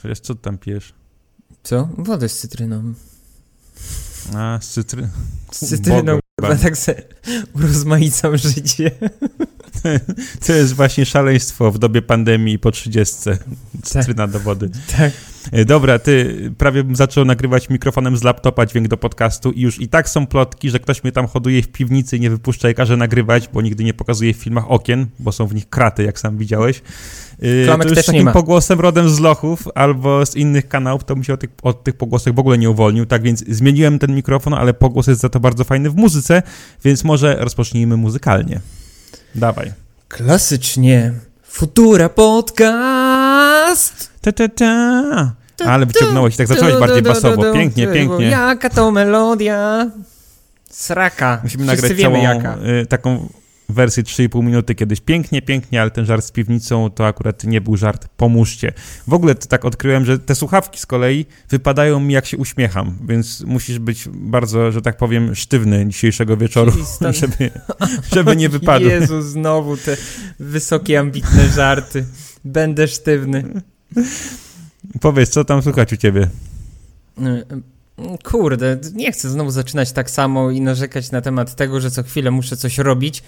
Przecież co tam pijesz? Co? Wodę z cytryną. A, z cytry... Z cytryną chyba tak se urozmaicam życie. To jest właśnie szaleństwo w dobie pandemii po 30. Cytryna do wody. Tak. E, Dobra, ty prawie bym zaczął nagrywać mikrofonem z laptopa dźwięk do podcastu i już i tak są plotki, że ktoś mnie tam hoduje w piwnicy i nie wypuszcza i każe nagrywać, bo nigdy nie pokazuje w filmach okien, bo są w nich kraty, jak sam widziałeś. E, Klamek to już też takim nie ma. pogłosem rodem z lochów albo z innych kanałów, to bym się od tych, od tych pogłosek w ogóle nie uwolnił, tak więc zmieniłem ten mikrofon, ale pogłos jest za to bardzo fajny w muzyce, więc może rozpocznijmy muzykalnie. Dawaj. Klasycznie. Futura podcast. Ta, ta, ta. Ale wyciągnąłeś, tak zacząłeś bardziej basowo. Pięknie, pięknie. Jaka to melodia. Sraka. Musimy Wszyscy nagrać całą jaka. y, taką wersję 3,5 minuty kiedyś. Pięknie, pięknie, ale ten żart z piwnicą to akurat nie był żart. Pomóżcie. W ogóle to tak odkryłem, że te słuchawki z kolei wypadają mi jak się uśmiecham, więc musisz być bardzo, że tak powiem, sztywny dzisiejszego wieczoru, stan- żeby, żeby nie wypadły. Jezu, znowu te wysokie, ambitne żarty. Będę sztywny. Powiedz, co tam słychać u ciebie? Kurde, nie chcę znowu zaczynać tak samo i narzekać na temat tego, że co chwilę muszę coś robić.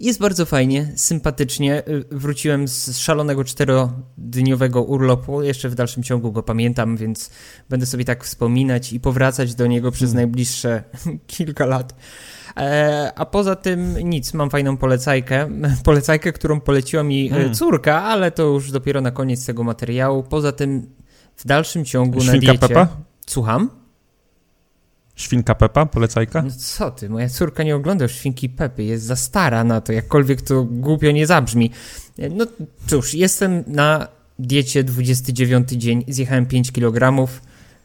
Jest bardzo fajnie, sympatycznie. Y, Wróciłem z szalonego czterodniowego urlopu. Jeszcze w dalszym ciągu go pamiętam, więc będę sobie tak wspominać i powracać do niego przez Hmm. najbliższe kilka lat. E, a poza tym nic, mam fajną polecajkę. Polecajkę, którą poleciła mi e, Hmm. córka, ale to już dopiero na koniec tego materiału. Poza tym w dalszym ciągu na Świnka diecie... Pepa? Słucham? Świnka Pepa, polecajka? No co ty, moja córka nie ogląda Świnki Pepy, jest za stara na to, jakkolwiek to głupio nie zabrzmi. No cóż, jestem na diecie 29 dzień, zjechałem 5 kg,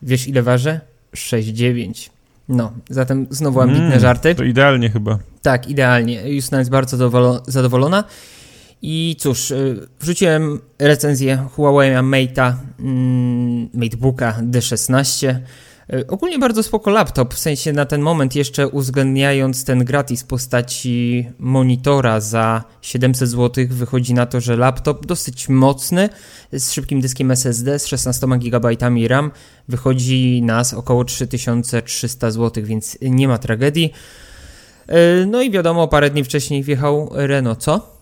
wiesz ile ważę? 6,9. No, zatem znowu ambitne Mm, żarty. To idealnie chyba. Tak, idealnie. Justyna jest bardzo zadowolo- zadowolona. I cóż, y, wrzuciłem recenzję Huawei Mate'a, mm, Matebooka D16. Y, Ogólnie bardzo spoko laptop, w sensie na ten moment jeszcze uwzględniając ten gratis postaci monitora za 700 zł wychodzi na to, że laptop dosyć mocny z szybkim dyskiem SSD z 16 GB RAM wychodzi nas około 3300 zł, więc nie ma tragedii. Y, No i wiadomo, parę dni wcześniej wjechał Renault, co?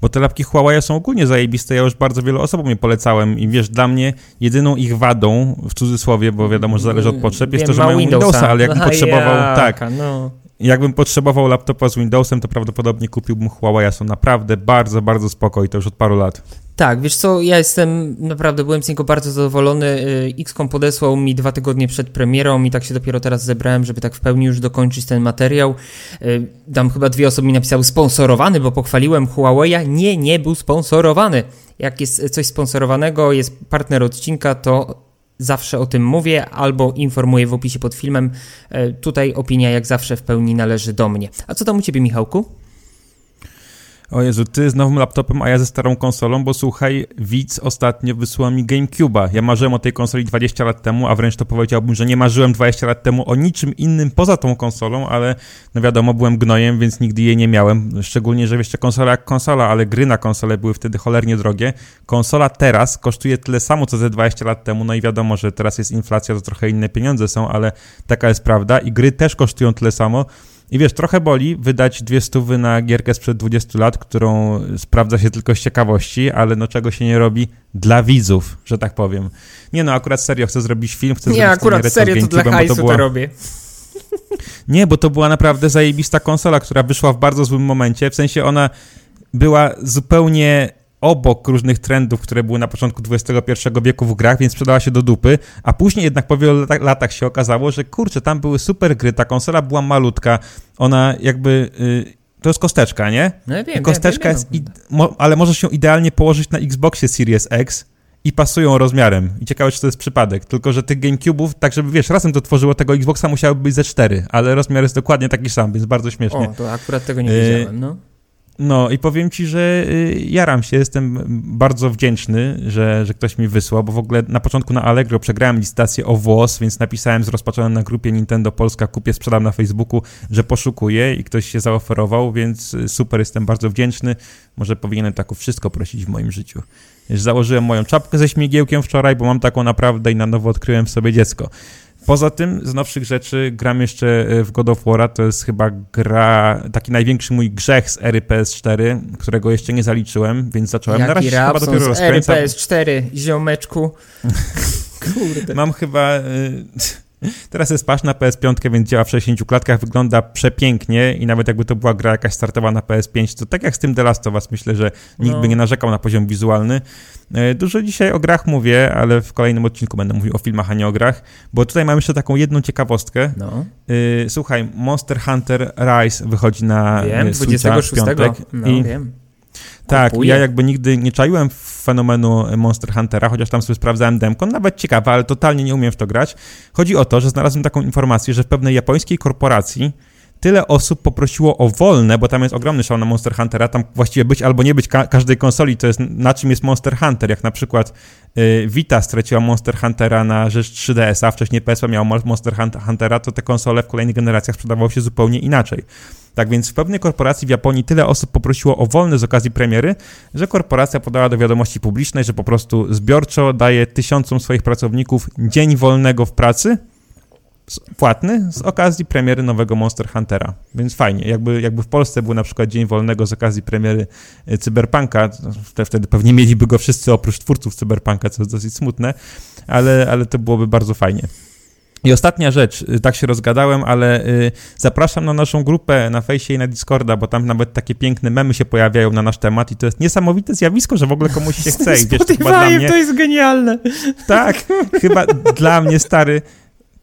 Bo te lapki Huawei są ogólnie zajebiste, ja już bardzo wielu osobom je polecałem i wiesz, dla mnie jedyną ich wadą, w cudzysłowie, bo wiadomo, że zależy od potrzeb, jest Wiem, to, że ma mają Windowsa, ale jakbym potrzebował, jaka, tak, No. Jakbym potrzebował laptopa z Windowsem, to prawdopodobnie kupiłbym Huawei, są naprawdę bardzo, bardzo spoko i to już od paru lat. Tak, wiesz co, ja jestem, naprawdę byłem z niego bardzo zadowolony. Y, XCOM podesłał mi dwa tygodnie przed premierą i tak się dopiero teraz zebrałem, żeby tak w pełni już dokończyć ten materiał. Y, Tam chyba dwie osoby mi napisały sponsorowany, bo pochwaliłem Huawei'a. Nie, nie był sponsorowany. Jak jest coś sponsorowanego, jest partner odcinka, to zawsze o tym mówię albo informuję w opisie pod filmem. Y, Tutaj opinia jak zawsze w pełni należy do mnie. A co tam u ciebie, Michałku? O Jezu, ty z nowym laptopem, a ja ze starą konsolą, bo słuchaj, widz ostatnio wysłał mi GameCube'a. Ja marzyłem o tej konsoli 20 lat temu, a wręcz to powiedziałbym, że nie marzyłem 20 lat temu o niczym innym poza tą konsolą, ale no wiadomo, byłem gnojem, więc nigdy jej nie miałem. Szczególnie, że jeszcze konsola jak konsola, ale gry na konsolę były wtedy cholernie drogie. Konsola teraz kosztuje tyle samo, co ze 20 lat temu, no i wiadomo, że teraz jest inflacja, to trochę inne pieniądze są, ale taka jest prawda i gry też kosztują tyle samo. I wiesz, trochę boli wydać dwie stówy na gierkę sprzed 20 lat, którą sprawdza się tylko z ciekawości, ale no czego się nie robi dla widzów, że tak powiem. Nie no, akurat serio chcę zrobić film, chcę Nie, zrobić akurat recenzję serio to dla hajsu to, była... robię. Nie, bo to była naprawdę zajebista konsola, która wyszła w bardzo złym momencie, w sensie ona była zupełnie obok różnych trendów, które były na początku XXI wieku w grach, więc sprzedała się do dupy, a później jednak po wielu lata- latach się okazało, że kurczę, tam były super gry, ta konsola była malutka, ona jakby... y, to jest kosteczka, nie? No ja wiem, Kosteczka wiem, jest, wiem, i, mo, ale możesz ją idealnie położyć na Xboxie Series X i pasują rozmiarem. I ciekawe, czy to jest przypadek. Tylko, że tych GameCube'ów, tak żeby, wiesz, razem to tworzyło tego Xboxa, musiały być ze cztery, ale rozmiar jest dokładnie taki sam, więc bardzo śmiesznie. O, to akurat tego nie Y, wiedziałem, no. No i powiem ci, że y, jaram się, jestem bardzo wdzięczny, że, że ktoś mi wysłał, bo w ogóle na początku na Allegro przegrałem licytację o włos, więc napisałem zrozpaczonym na grupie Nintendo Polska, kupię, sprzedam na Facebooku, że poszukuję i ktoś się zaoferował, więc y, super, jestem bardzo wdzięczny. Może powinienem tak o wszystko prosić w moim życiu. Założyłem moją czapkę ze śmigiełkiem wczoraj, bo mam taką naprawdę i na nowo odkryłem w sobie dziecko. Poza tym, z nowszych rzeczy, gram jeszcze e, w God of War, to jest chyba gra, taki największy mój grzech z ery PS4, którego jeszcze nie zaliczyłem, więc zacząłem. Jaki na razie chyba dopiero rozkręcam. ery PS4, ziomeczku. Kurde. Mam chyba... Y Teraz jest pasz na PS5, więc działa w 60 klatkach, wygląda przepięknie i nawet jakby to była gra jakaś startowa na PS5, to tak jak z tym The Last of Us, myślę, że nikt no. by nie narzekał na poziom wizualny. E, dużo dzisiaj o grach mówię, ale w kolejnym odcinku będę mówił o filmach, a nie o grach, bo tutaj mam jeszcze taką jedną ciekawostkę. No. E, słuchaj, Monster Hunter Rise wychodzi na wiem, e, Switcha 26. w piątek. No, i wiem. Tak, ja jakby nigdy nie czaiłem fenomenu Monster Huntera, chociaż tam sobie sprawdzałem demko, nawet ciekawe, ale totalnie nie umiem w to grać. Chodzi o to, że znalazłem taką informację, że w pewnej japońskiej korporacji tyle osób poprosiło o wolne, bo tam jest ogromny szał na Monster Huntera, tam właściwie być albo nie być ka każdej konsoli, to jest na czym jest Monster Hunter, jak na przykład y, Vita straciła Monster Huntera na rzecz 3DS-a, wcześniej PSP miał Monster Huntera, to te konsole w kolejnych generacjach sprzedawały się zupełnie inaczej. Tak więc w pewnej korporacji w Japonii tyle osób poprosiło o wolne z okazji premiery, że korporacja podała do wiadomości publicznej, że po prostu zbiorczo daje tysiącom swoich pracowników dzień wolnego w pracy, płatny z okazji premiery nowego Monster Huntera. Więc fajnie. Jakby, jakby w Polsce był na przykład dzień wolnego z okazji premiery e, Cyberpunka, wtedy pewnie mieliby go wszyscy oprócz twórców Cyberpunka, co jest dosyć smutne, ale, ale to byłoby bardzo fajnie. I ostatnia rzecz, y, tak się rozgadałem, ale y, zapraszam na naszą grupę na fejsie i na Discorda, bo tam nawet takie piękne memy się pojawiają na nasz temat i to jest niesamowite zjawisko, że w ogóle komuś się chce. I wiesz, chyba dla mnie... to jest genialne. Tak, chyba dla mnie, stary,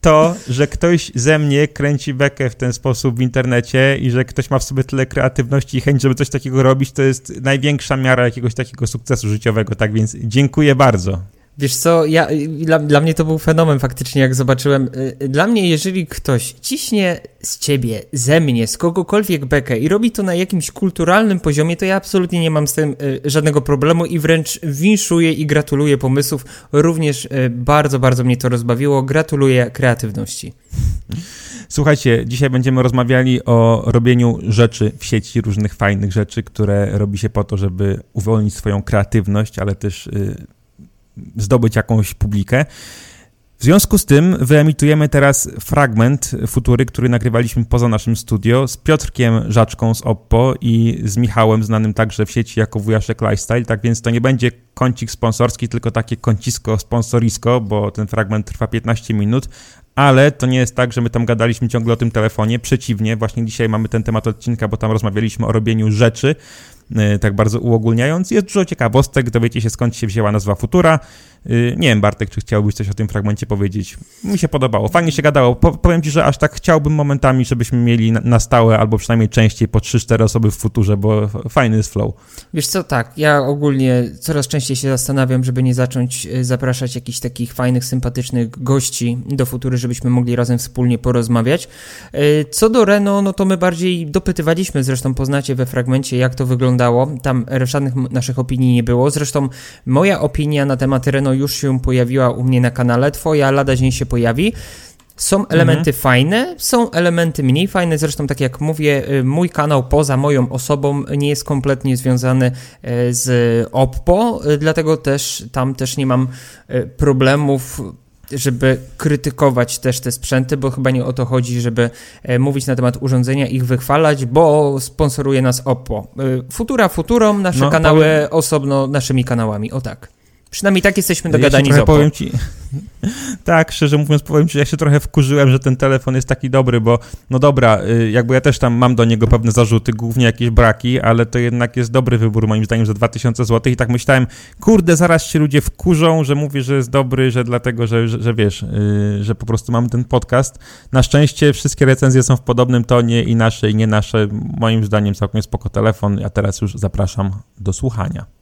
to, że ktoś ze mnie kręci bekę w ten sposób w internecie i że ktoś ma w sobie tyle kreatywności i chęć, żeby coś takiego robić, to jest największa miara jakiegoś takiego sukcesu życiowego. Tak więc dziękuję bardzo. Wiesz co, ja, dla, dla mnie to był fenomen faktycznie, jak zobaczyłem. Y, dla mnie, jeżeli ktoś ciśnie z ciebie, ze mnie, z kogokolwiek bekę i robi to na jakimś kulturalnym poziomie, to ja absolutnie nie mam z tym y, żadnego problemu i wręcz winszuję i gratuluję pomysłów. Również y, bardzo, bardzo mnie to rozbawiło. Gratuluję kreatywności. Słuchajcie, dzisiaj będziemy rozmawiali o robieniu rzeczy w sieci, różnych fajnych rzeczy, które robi się po to, żeby uwolnić swoją kreatywność, ale też zdobyć jakąś publikę. W związku z tym wyemitujemy teraz fragment Futury, który nagrywaliśmy poza naszym studio z Piotrkiem Żaczką z Oppo i z Michałem, znanym także w sieci jako Wujaszek Lifestyle, tak więc to nie będzie kącik sponsorski, tylko takie kącisko sponsorisko, bo ten fragment trwa 15 minut, ale to nie jest tak, że my tam gadaliśmy ciągle o tym telefonie, przeciwnie, właśnie dzisiaj mamy ten temat odcinka, bo tam rozmawialiśmy o robieniu rzeczy, tak bardzo uogólniając. Jest dużo ciekawostek, dowiecie się skąd się wzięła nazwa Futura. E, nie wiem, Bartek, czy chciałbyś coś o tym fragmencie powiedzieć? Mi się podobało, fajnie się gadało. powiem ci, że aż tak chciałbym momentami, żebyśmy mieli na, stałe, albo przynajmniej częściej po 3-4 osoby w Futurze, bo fajny jest flow. Wiesz co, tak, ja ogólnie coraz częściej się zastanawiam, żeby nie zacząć e, zapraszać jakichś takich fajnych, sympatycznych gości do Futury, żebyśmy mogli razem wspólnie porozmawiać. Co do Reno, no to my bardziej dopytywaliśmy, zresztą poznacie we fragmencie, jak to wygląda wyglądało. Tam żadnych naszych opinii nie było. Zresztą moja opinia na temat Renault już się pojawiła u mnie na kanale. Twoja lada dzień się pojawi. Są elementy mhm. fajne, są elementy mniej fajne. Zresztą, tak jak mówię, y, mój kanał poza moją osobą nie jest kompletnie związany y, z Oppo, y, dlatego też tam też nie mam problemów żeby krytykować też te sprzęty, bo chyba nie o to chodzi, żeby mówić na temat urządzenia, ich wychwalać, bo sponsoruje nas Oppo. Futura Futurą, nasze no, kanały powiem... osobno naszymi kanałami, o tak. Przynajmniej tak jesteśmy dogadani ja z Oppo. powiem ci, tak, szczerze mówiąc, powiem ci, że ja się trochę wkurzyłem, że ten telefon jest taki dobry, bo no dobra, y, jakby ja też tam mam do niego pewne zarzuty, głównie jakieś braki, ale to jednak jest dobry wybór moim zdaniem za 2000 zł i tak myślałem, kurde, zaraz się ludzie wkurzą, że mówię, że jest dobry, że dlatego, że, że, że wiesz, yy, że po prostu mamy ten podcast. Na szczęście wszystkie recenzje są w podobnym tonie i nasze i nie nasze. Moim zdaniem całkiem spoko telefon, a teraz już zapraszam do słuchania.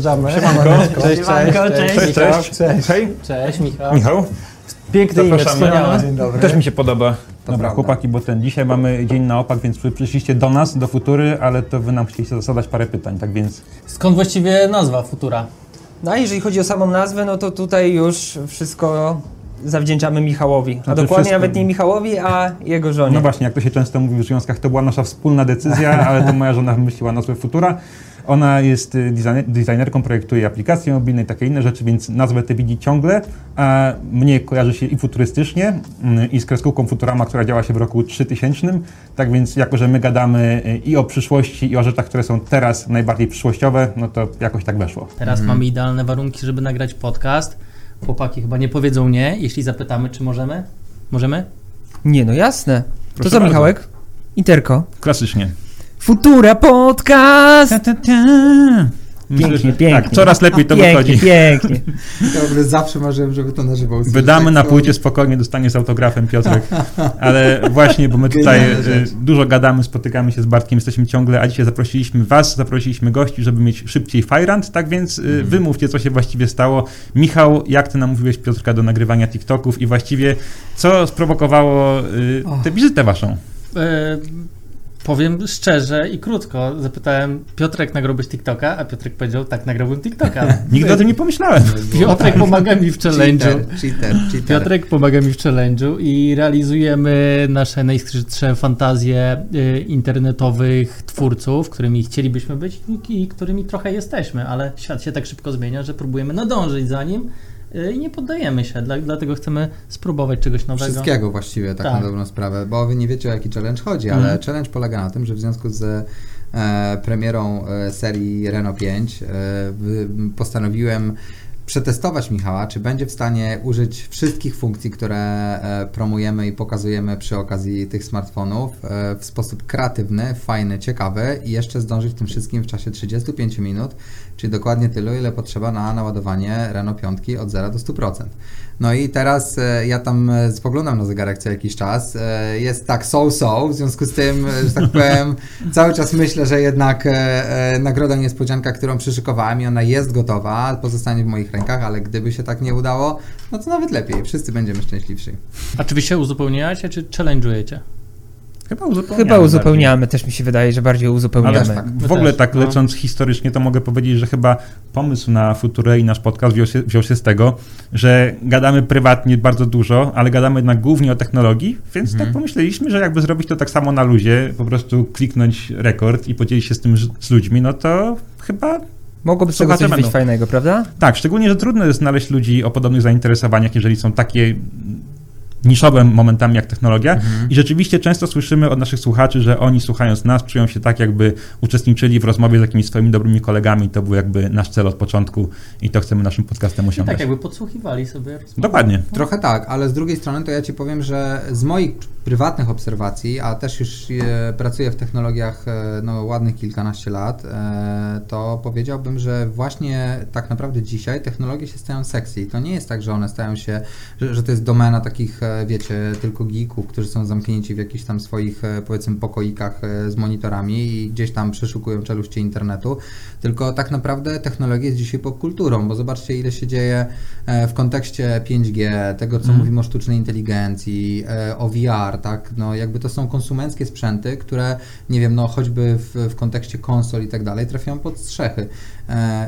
Siemanko. Cześć, cześć, cześć, cześć, cześć. Hej. Cześć, Michał. Michał. Piękny imię, wspaniałe. Też mi się podoba. To Dobra, prawda. chłopaki, bo ten dzisiaj mamy dzień na opak, więc przyszliście do nas, do Futury, ale to wy nam chcieliście zadać parę pytań, tak więc... Skąd właściwie nazwa Futura? No a jeżeli chodzi o samą nazwę, no to tutaj już wszystko zawdzięczamy Michałowi. A znaczy dokładnie wszystko... nawet nie Michałowi, a jego żonie. No właśnie, jak to się często mówi w związkach, to była nasza wspólna decyzja, ale to moja żona wymyśliła nazwę Futura. Ona jest y, designerką, projektuje aplikacje mobilne i takie inne rzeczy, więc nazwę tę widzi ciągle, a mnie kojarzy się i futurystycznie, mm, i z kreskówką Futurama, która działa się w roku 3000. Tak więc, jako że my gadamy y, i o przyszłości, i o rzeczach, które są teraz najbardziej przyszłościowe, no to jakoś tak weszło. Teraz mhm. mamy idealne warunki, żeby nagrać podcast. Chłopaki chyba nie powiedzą nie, jeśli zapytamy, czy możemy? Możemy? Nie, no jasne. Proszę to co, Michałek? Interko. Klasycznie. Futura Podcast! Ta, ta, ta. Pięknie, Myślę, pięknie. Tak, coraz lepiej to pięknie, wychodzi. Pięknie, Ja zawsze marzyłem, żeby to na żywo usłyszeć. Wydamy na płycie spokojnie, dostanie z autografem Piotrek. Ale właśnie, bo my tutaj e, dużo gadamy, spotykamy się z Bartkiem, jesteśmy ciągle, a dzisiaj zaprosiliśmy was, zaprosiliśmy gości, żeby mieć szybciej fajrant, tak więc mm. wymówcie, co się właściwie stało. Michał, jak ty namówiłeś Piotrka do nagrywania TikToków i właściwie co sprowokowało y, tę wizytę waszą? Powiem szczerze i krótko, zapytałem Piotrek, nagrałbyś TikToka? A Piotrek powiedział, tak, nagrałbym TikToka. Nigdy o tym nie pomyślałem. Piotrek pomaga mi w challenge'u. Cheater, cheater, cheater. Piotrek pomaga mi w challenge'u i realizujemy nasze najskrzydsze fantazje y, internetowych twórców, którymi chcielibyśmy być i którymi trochę jesteśmy, ale świat się tak szybko zmienia, że próbujemy nadążyć za nim i nie poddajemy się, dla, dlatego chcemy spróbować czegoś nowego. Wszystkiego właściwie, tak, tak. na dobrą sprawę, bo wy nie wiecie o jaki challenge chodzi, ale mm. challenge polega na tym, że w związku z e, premierą e, serii Renault 5 e, postanowiłem przetestować Michała, czy będzie w stanie użyć wszystkich funkcji, które e, promujemy i pokazujemy przy okazji tych smartfonów e, w sposób kreatywny, fajny, ciekawy i jeszcze zdążyć w tym wszystkim w czasie 35 minut, czyli dokładnie tylu, ile potrzeba na naładowanie Renault 5 od 0 do 100%. No i teraz e, ja tam spoglądam na zegarek co jakiś czas. Jest tak so-so, w związku z tym, że tak powiem, cały czas myślę, że jednak nagroda niespodzianka, którą przyszykowałem i ona jest gotowa, pozostanie w moich rękach, ale gdyby się tak nie udało, no to nawet lepiej, wszyscy będziemy szczęśliwsi. A czy wy się uzupełniacie, czy challenge'ujecie? Chyba uzupełniamy. Chyba uzupełniamy, też mi się wydaje, że bardziej uzupełniamy. Ale tak, w ogóle też, tak no. lecząc no. historycznie, to mogę powiedzieć, że chyba pomysł na Futurę i nasz podcast wziął się, wziął się z tego, że gadamy prywatnie bardzo dużo, ale gadamy jednak głównie o technologii, więc tak mhm. tak pomyśleliśmy, że jakby zrobić to tak samo na luzie, po prostu kliknąć rekord i podzielić się z tym z ludźmi, no to chyba Mogłoby z tego coś fajnego, prawda? Tak, szczególnie, że trudno jest znaleźć ludzi o podobnych zainteresowaniach, jeżeli są takie niszowym momentami jak technologia mhm. i rzeczywiście często słyszymy od naszych słuchaczy, że oni słuchając nas czują się tak, jakby uczestniczyli w rozmowie z jakimiś swoimi dobrymi kolegami. To był jakby nasz cel od początku i to chcemy naszym podcastem osiągnąć. I tak jakby podsłuchiwali sobie rozmowę. Dokładnie. Trochę tak, ale z drugiej strony to ja Ci powiem, że z moich prywatnych obserwacji, a też już e, pracuję w technologiach e, no, ładnych kilkanaście lat, e, to powiedziałbym, że właśnie tak naprawdę dzisiaj technologie się stają sexy. To nie jest tak, że one stają się, że, że to jest domena takich wiecie, tylko geeków, którzy są zamknięci w jakichś tam swoich, e, powiedzmy, pokoikach e, z monitorami i gdzieś tam przeszukują czeluście internetu, tylko tak naprawdę technologia jest dzisiaj popkulturą, bo zobaczcie, ile się dzieje e, w kontekście 5G, tego, co mm. mówimy o sztucznej inteligencji, o VR, tak, no jakby to są konsumenckie sprzęty, które, nie wiem, no choćby w, w kontekście konsol i tak dalej, trafiają pod strzechy.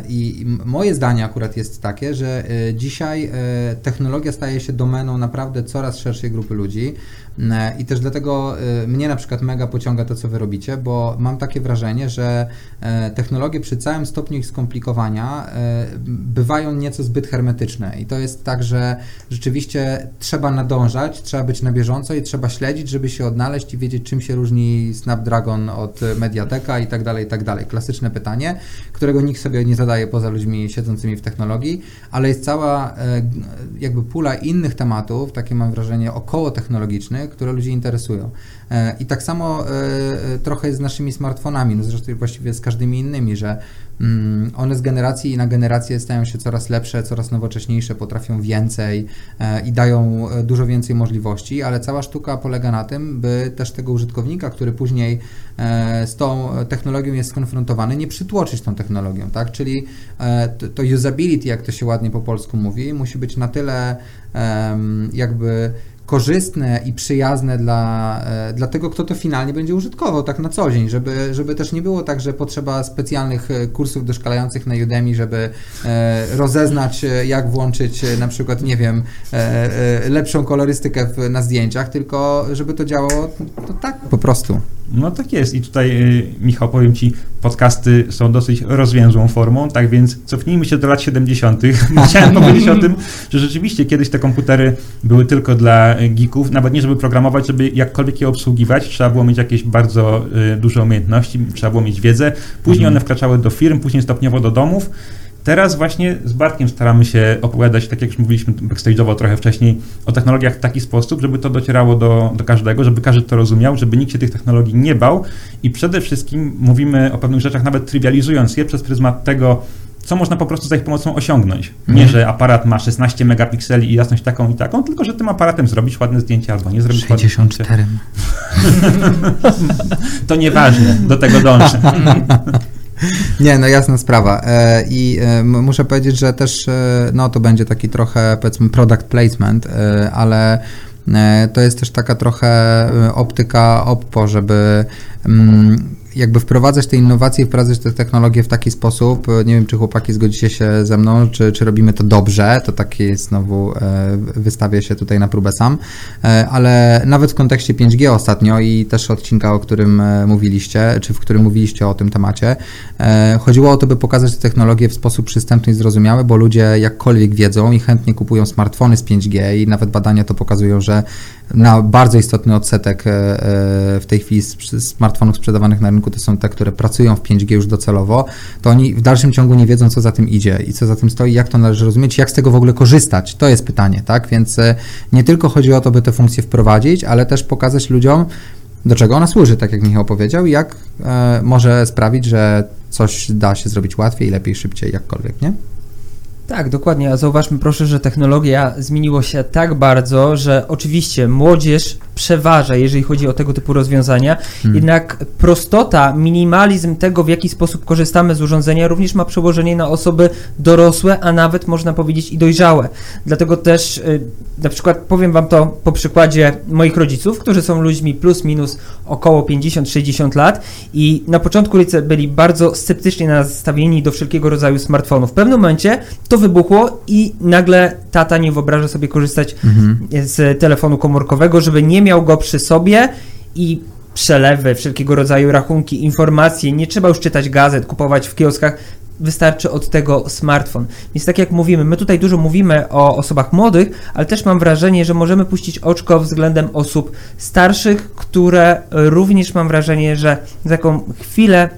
I moje zdanie akurat jest takie, że dzisiaj technologia staje się domeną naprawdę coraz coraz szerszej grupy ludzi. E, I też dlatego e, mnie na przykład mega pociąga to, co wy robicie, bo mam takie wrażenie, że e, technologie przy całym stopniu ich skomplikowania bywają nieco zbyt hermetyczne. I to jest tak, że rzeczywiście trzeba nadążać, trzeba być na bieżąco i trzeba śledzić, żeby się odnaleźć i wiedzieć, czym się różni Snapdragon od Mediateka i tak dalej, i tak dalej. Klasyczne pytanie, którego nikt sobie nie zadaje poza ludźmi siedzącymi w technologii, ale jest cała jakby pula innych tematów, takie mam wrażenie, około technologicznych, które ludzi interesują. E, I tak samo e, e, trochę jest z naszymi smartfonami, no zresztą właściwie z każdymi innymi, że mm, one z generacji na generację stają się coraz lepsze, coraz nowocześniejsze, potrafią więcej i dają dużo więcej możliwości, ale cała sztuka polega na tym, by też tego użytkownika, który później z tą technologią jest skonfrontowany, nie przytłoczyć tą technologią, tak? Czyli to usability, jak to się ładnie po polsku mówi, musi być na tyle jakby korzystne i przyjazne dla, e, dla tego, kto to finalnie będzie użytkował tak na co dzień, żeby, żeby też nie było tak, że potrzeba specjalnych e, kursów doszkalających na Udemy, żeby e, rozeznać, jak włączyć na przykład, nie wiem, lepszą kolorystykę na zdjęciach, tylko żeby to działało to tak po prostu. No tak jest i tutaj y, Michał powiem Ci, podcasty są dosyć rozwięzłą formą, tak więc cofnijmy się do lat 70. Chciałem powiedzieć o tym, że rzeczywiście kiedyś te komputery były tylko dla geeków, nawet nie żeby programować, żeby jakkolwiek je obsługiwać, trzeba było mieć jakieś bardzo y, duże umiejętności, trzeba było mieć wiedzę, później mhm. one wkraczały do firm, później stopniowo do domów, Teraz właśnie z Bartkiem staramy się opowiadać, tak jak już mówiliśmy backstage'owo trochę wcześniej, o technologiach w taki sposób, żeby to docierało do, do każdego, żeby każdy to rozumiał, żeby nikt się tych technologii nie bał i przede wszystkim mówimy o pewnych rzeczach, nawet trywializując je przez pryzmat tego, co można po prostu za ich pomocą osiągnąć. Nie, mhm. że aparat ma 16 megapikseli i jasność taką i taką, tylko że tym aparatem zrobić ładne zdjęcie albo nie zrobić 64. to nieważne, do tego dążę. Nie, no jasna sprawa. E, I e, muszę powiedzieć, że też e, no to będzie taki trochę powiedzmy product placement, ale to jest też taka trochę optyka Oppo, żeby mm, jakby wprowadzać te innowacje, wprowadzać te technologie w taki sposób, nie wiem, czy chłopaki zgodzicie się ze mną, czy, czy robimy to dobrze, to takie znowu e, wystawię się tutaj na próbę sam, e, ale nawet w kontekście 5G ostatnio i też odcinka, o którym e, mówiliście, czy w którym mówiliście o tym temacie, chodziło o to, by pokazać te technologie w sposób przystępny i zrozumiały, bo ludzie jakkolwiek wiedzą i chętnie kupują smartfony z 5G i nawet badania to pokazują, że na bardzo istotny odsetek w tej chwili smartfonów sprzedawanych na rynku to są te, które pracują w 5G już docelowo, to oni w dalszym ciągu nie wiedzą, co za tym idzie i co za tym stoi, jak to należy rozumieć, jak z tego w ogóle korzystać. To jest pytanie, tak? Więc e, nie tylko chodzi o to, by te funkcje wprowadzić, ale też pokazać ludziom, do czego ona służy, tak jak Michał powiedział, jak e, może sprawić, że coś da się zrobić łatwiej, lepiej, szybciej, jakkolwiek, nie? Tak, dokładnie. A zauważmy proszę, że technologia zmieniła się tak bardzo, że oczywiście młodzież przeważa, jeżeli chodzi o tego typu rozwiązania, hmm. jednak prostota, minimalizm tego, w jaki sposób korzystamy z urządzenia, również ma przełożenie na osoby dorosłe, a nawet można powiedzieć i dojrzałe. Dlatego też y, na przykład powiem Wam to po przykładzie moich rodziców, którzy są ludźmi plus minus około 50-60 lat i na początku byli bardzo sceptycznie nastawieni do wszelkiego rodzaju smartfonów. W pewnym momencie to wybuchło i nagle tata nie wyobraża sobie korzystać mhm. z telefonu komórkowego, żeby nie miał go przy sobie i przelewy, wszelkiego rodzaju rachunki, informacje, nie trzeba już czytać gazet, kupować w kioskach, wystarczy od tego smartfon. Więc tak jak mówimy, my tutaj dużo mówimy o osobach młodych, ale też mam wrażenie, że możemy puścić oczko względem osób starszych, które również mam wrażenie, że za taką chwilę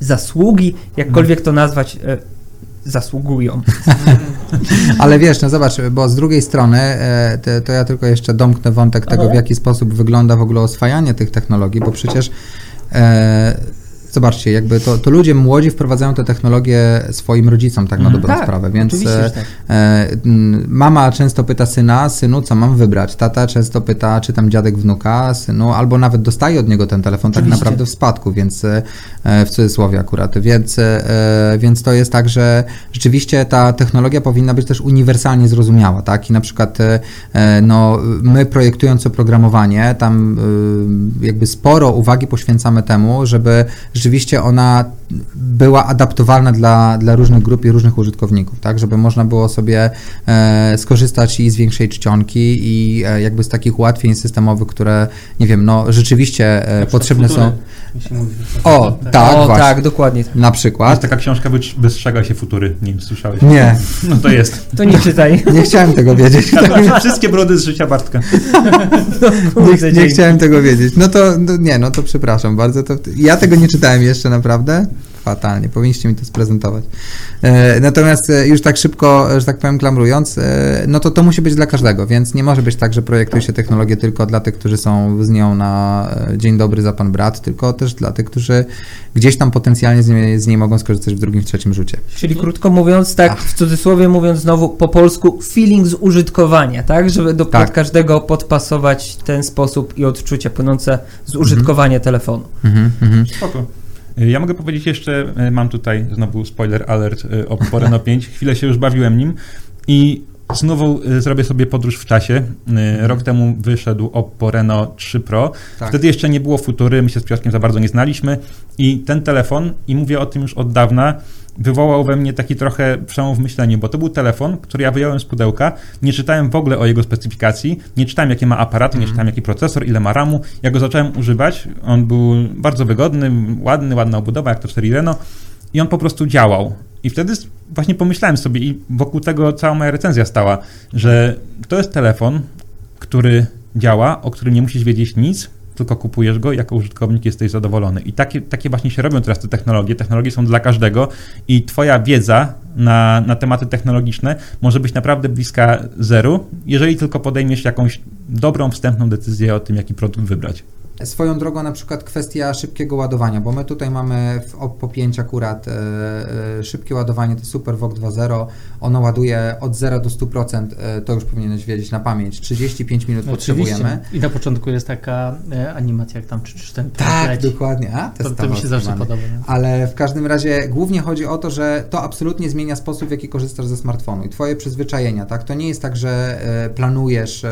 zasługi, jakkolwiek to nazwać, e, zasługują. Ale wiesz, no zobacz, bo z drugiej strony, e, to, to ja tylko jeszcze domknę wątek tego, w jaki sposób wygląda w ogóle oswajanie tych technologii, bo przecież e, zobaczcie, jakby to, to ludzie młodzi wprowadzają te technologie swoim rodzicom, tak na mhm. dobrą tak, sprawę, więc e, tak. e, mama często pyta syna, synu, co mam wybrać? Tata często pyta, czy tam dziadek wnuka, synu, albo nawet dostaje od niego ten telefon tak oczywiście. tak naprawdę w spadku, więc e, w cudzysłowie akurat, więc, więc to jest tak, że rzeczywiście ta technologia powinna być też uniwersalnie zrozumiała, tak? I na przykład no, my projektując oprogramowanie, tam jakby sporo uwagi poświęcamy temu, żeby rzeczywiście ona była adaptowalna dla, dla różnych grup i różnych użytkowników, tak, żeby można było sobie e, skorzystać i z większej czcionki i e, jakby z takich ułatwień systemowych, które, nie wiem, no rzeczywiście e, potrzebne są. O, tak, o, właśnie. tak, dokładnie. Na przykład. Jest taka książka Wystrzega się futury, nie wiem, słyszałeś? Nie. No to jest. To nie czytaj. Nie chciałem tego wiedzieć. Wszystkie brody z życia Bartka. No, nie, nie chciałem tego wiedzieć. No to, no, nie, no to przepraszam bardzo. To, ja tego nie czytałem jeszcze naprawdę fatalnie. Powinniście mi to sprezentować. E, natomiast e, już tak szybko, że tak powiem, klamrując, e, no to to musi być dla każdego, więc nie może być tak, że projektuje się technologię tylko dla tych, którzy są z nią na dzień dobry za pan brat, tylko też dla tych, którzy gdzieś tam potencjalnie z niej, z niej mogą skorzystać w drugim, w trzecim rzucie. Czyli krótko mówiąc, tak Ach. w cudzysłowie mówiąc znowu po polsku, feeling z użytkowania, tak? Żeby do tak. każdego podpasować ten sposób i odczucia płynące z użytkowania mhm. telefonu. Mhm, mhm. Spoko. Ja mogę powiedzieć jeszcze, e, mam tutaj znowu spoiler alert e, o Poreno 5, chwilę się już bawiłem nim i Znowu zrobię sobie podróż w czasie. Mhm. Rok temu wyszedł Oppo Reno 3 Pro. Tak. Wtedy jeszcze nie było futury, my się z Piotrkiem za bardzo nie znaliśmy i ten telefon, i mówię o tym już od dawna, wywołał we mnie taki trochę przełom w myśleniu, bo to był telefon, który ja wyjąłem z pudełka, nie czytałem w ogóle o jego specyfikacji, nie czytałem jakie ma aparaty, mm. nie mhm. czytałem jaki procesor, ile ma RAMu. Ja go zacząłem używać, on był bardzo wygodny, ładny, ładna obudowa, jak to 4 Reno i on po prostu działał. I wtedy właśnie pomyślałem sobie i wokół tego cała moja recenzja stała, że to jest telefon, który działa, o którym nie musisz wiedzieć nic, tylko kupujesz go jako użytkownik jesteś zadowolony. I takie, takie właśnie się robią teraz te technologie. Technologie są dla każdego i twoja wiedza na, na tematy technologiczne może być naprawdę bliska zeru, jeżeli tylko podejmiesz jakąś dobrą, wstępną decyzję o tym, jaki produkt wybrać. Swoją drogą na przykład kwestia szybkiego ładowania, bo my tutaj mamy w Oppo 5 akurat e, szybkie ładowanie, to SuperVOOC 2.0, ono ładuje od 0 do 100%, e, to już powinieneś wiedzieć na pamięć, 35 minut no, potrzebujemy. I na początku jest taka e, animacja, jak tam czy, czy ten Tak, leci. dokładnie. A, to, to mi się zawsze podoba. Nie? Ale w każdym razie głównie chodzi o to, że to absolutnie zmienia sposób, w jaki korzystasz ze smartfonu i twoje przyzwyczajenia, tak? To nie jest tak, że planujesz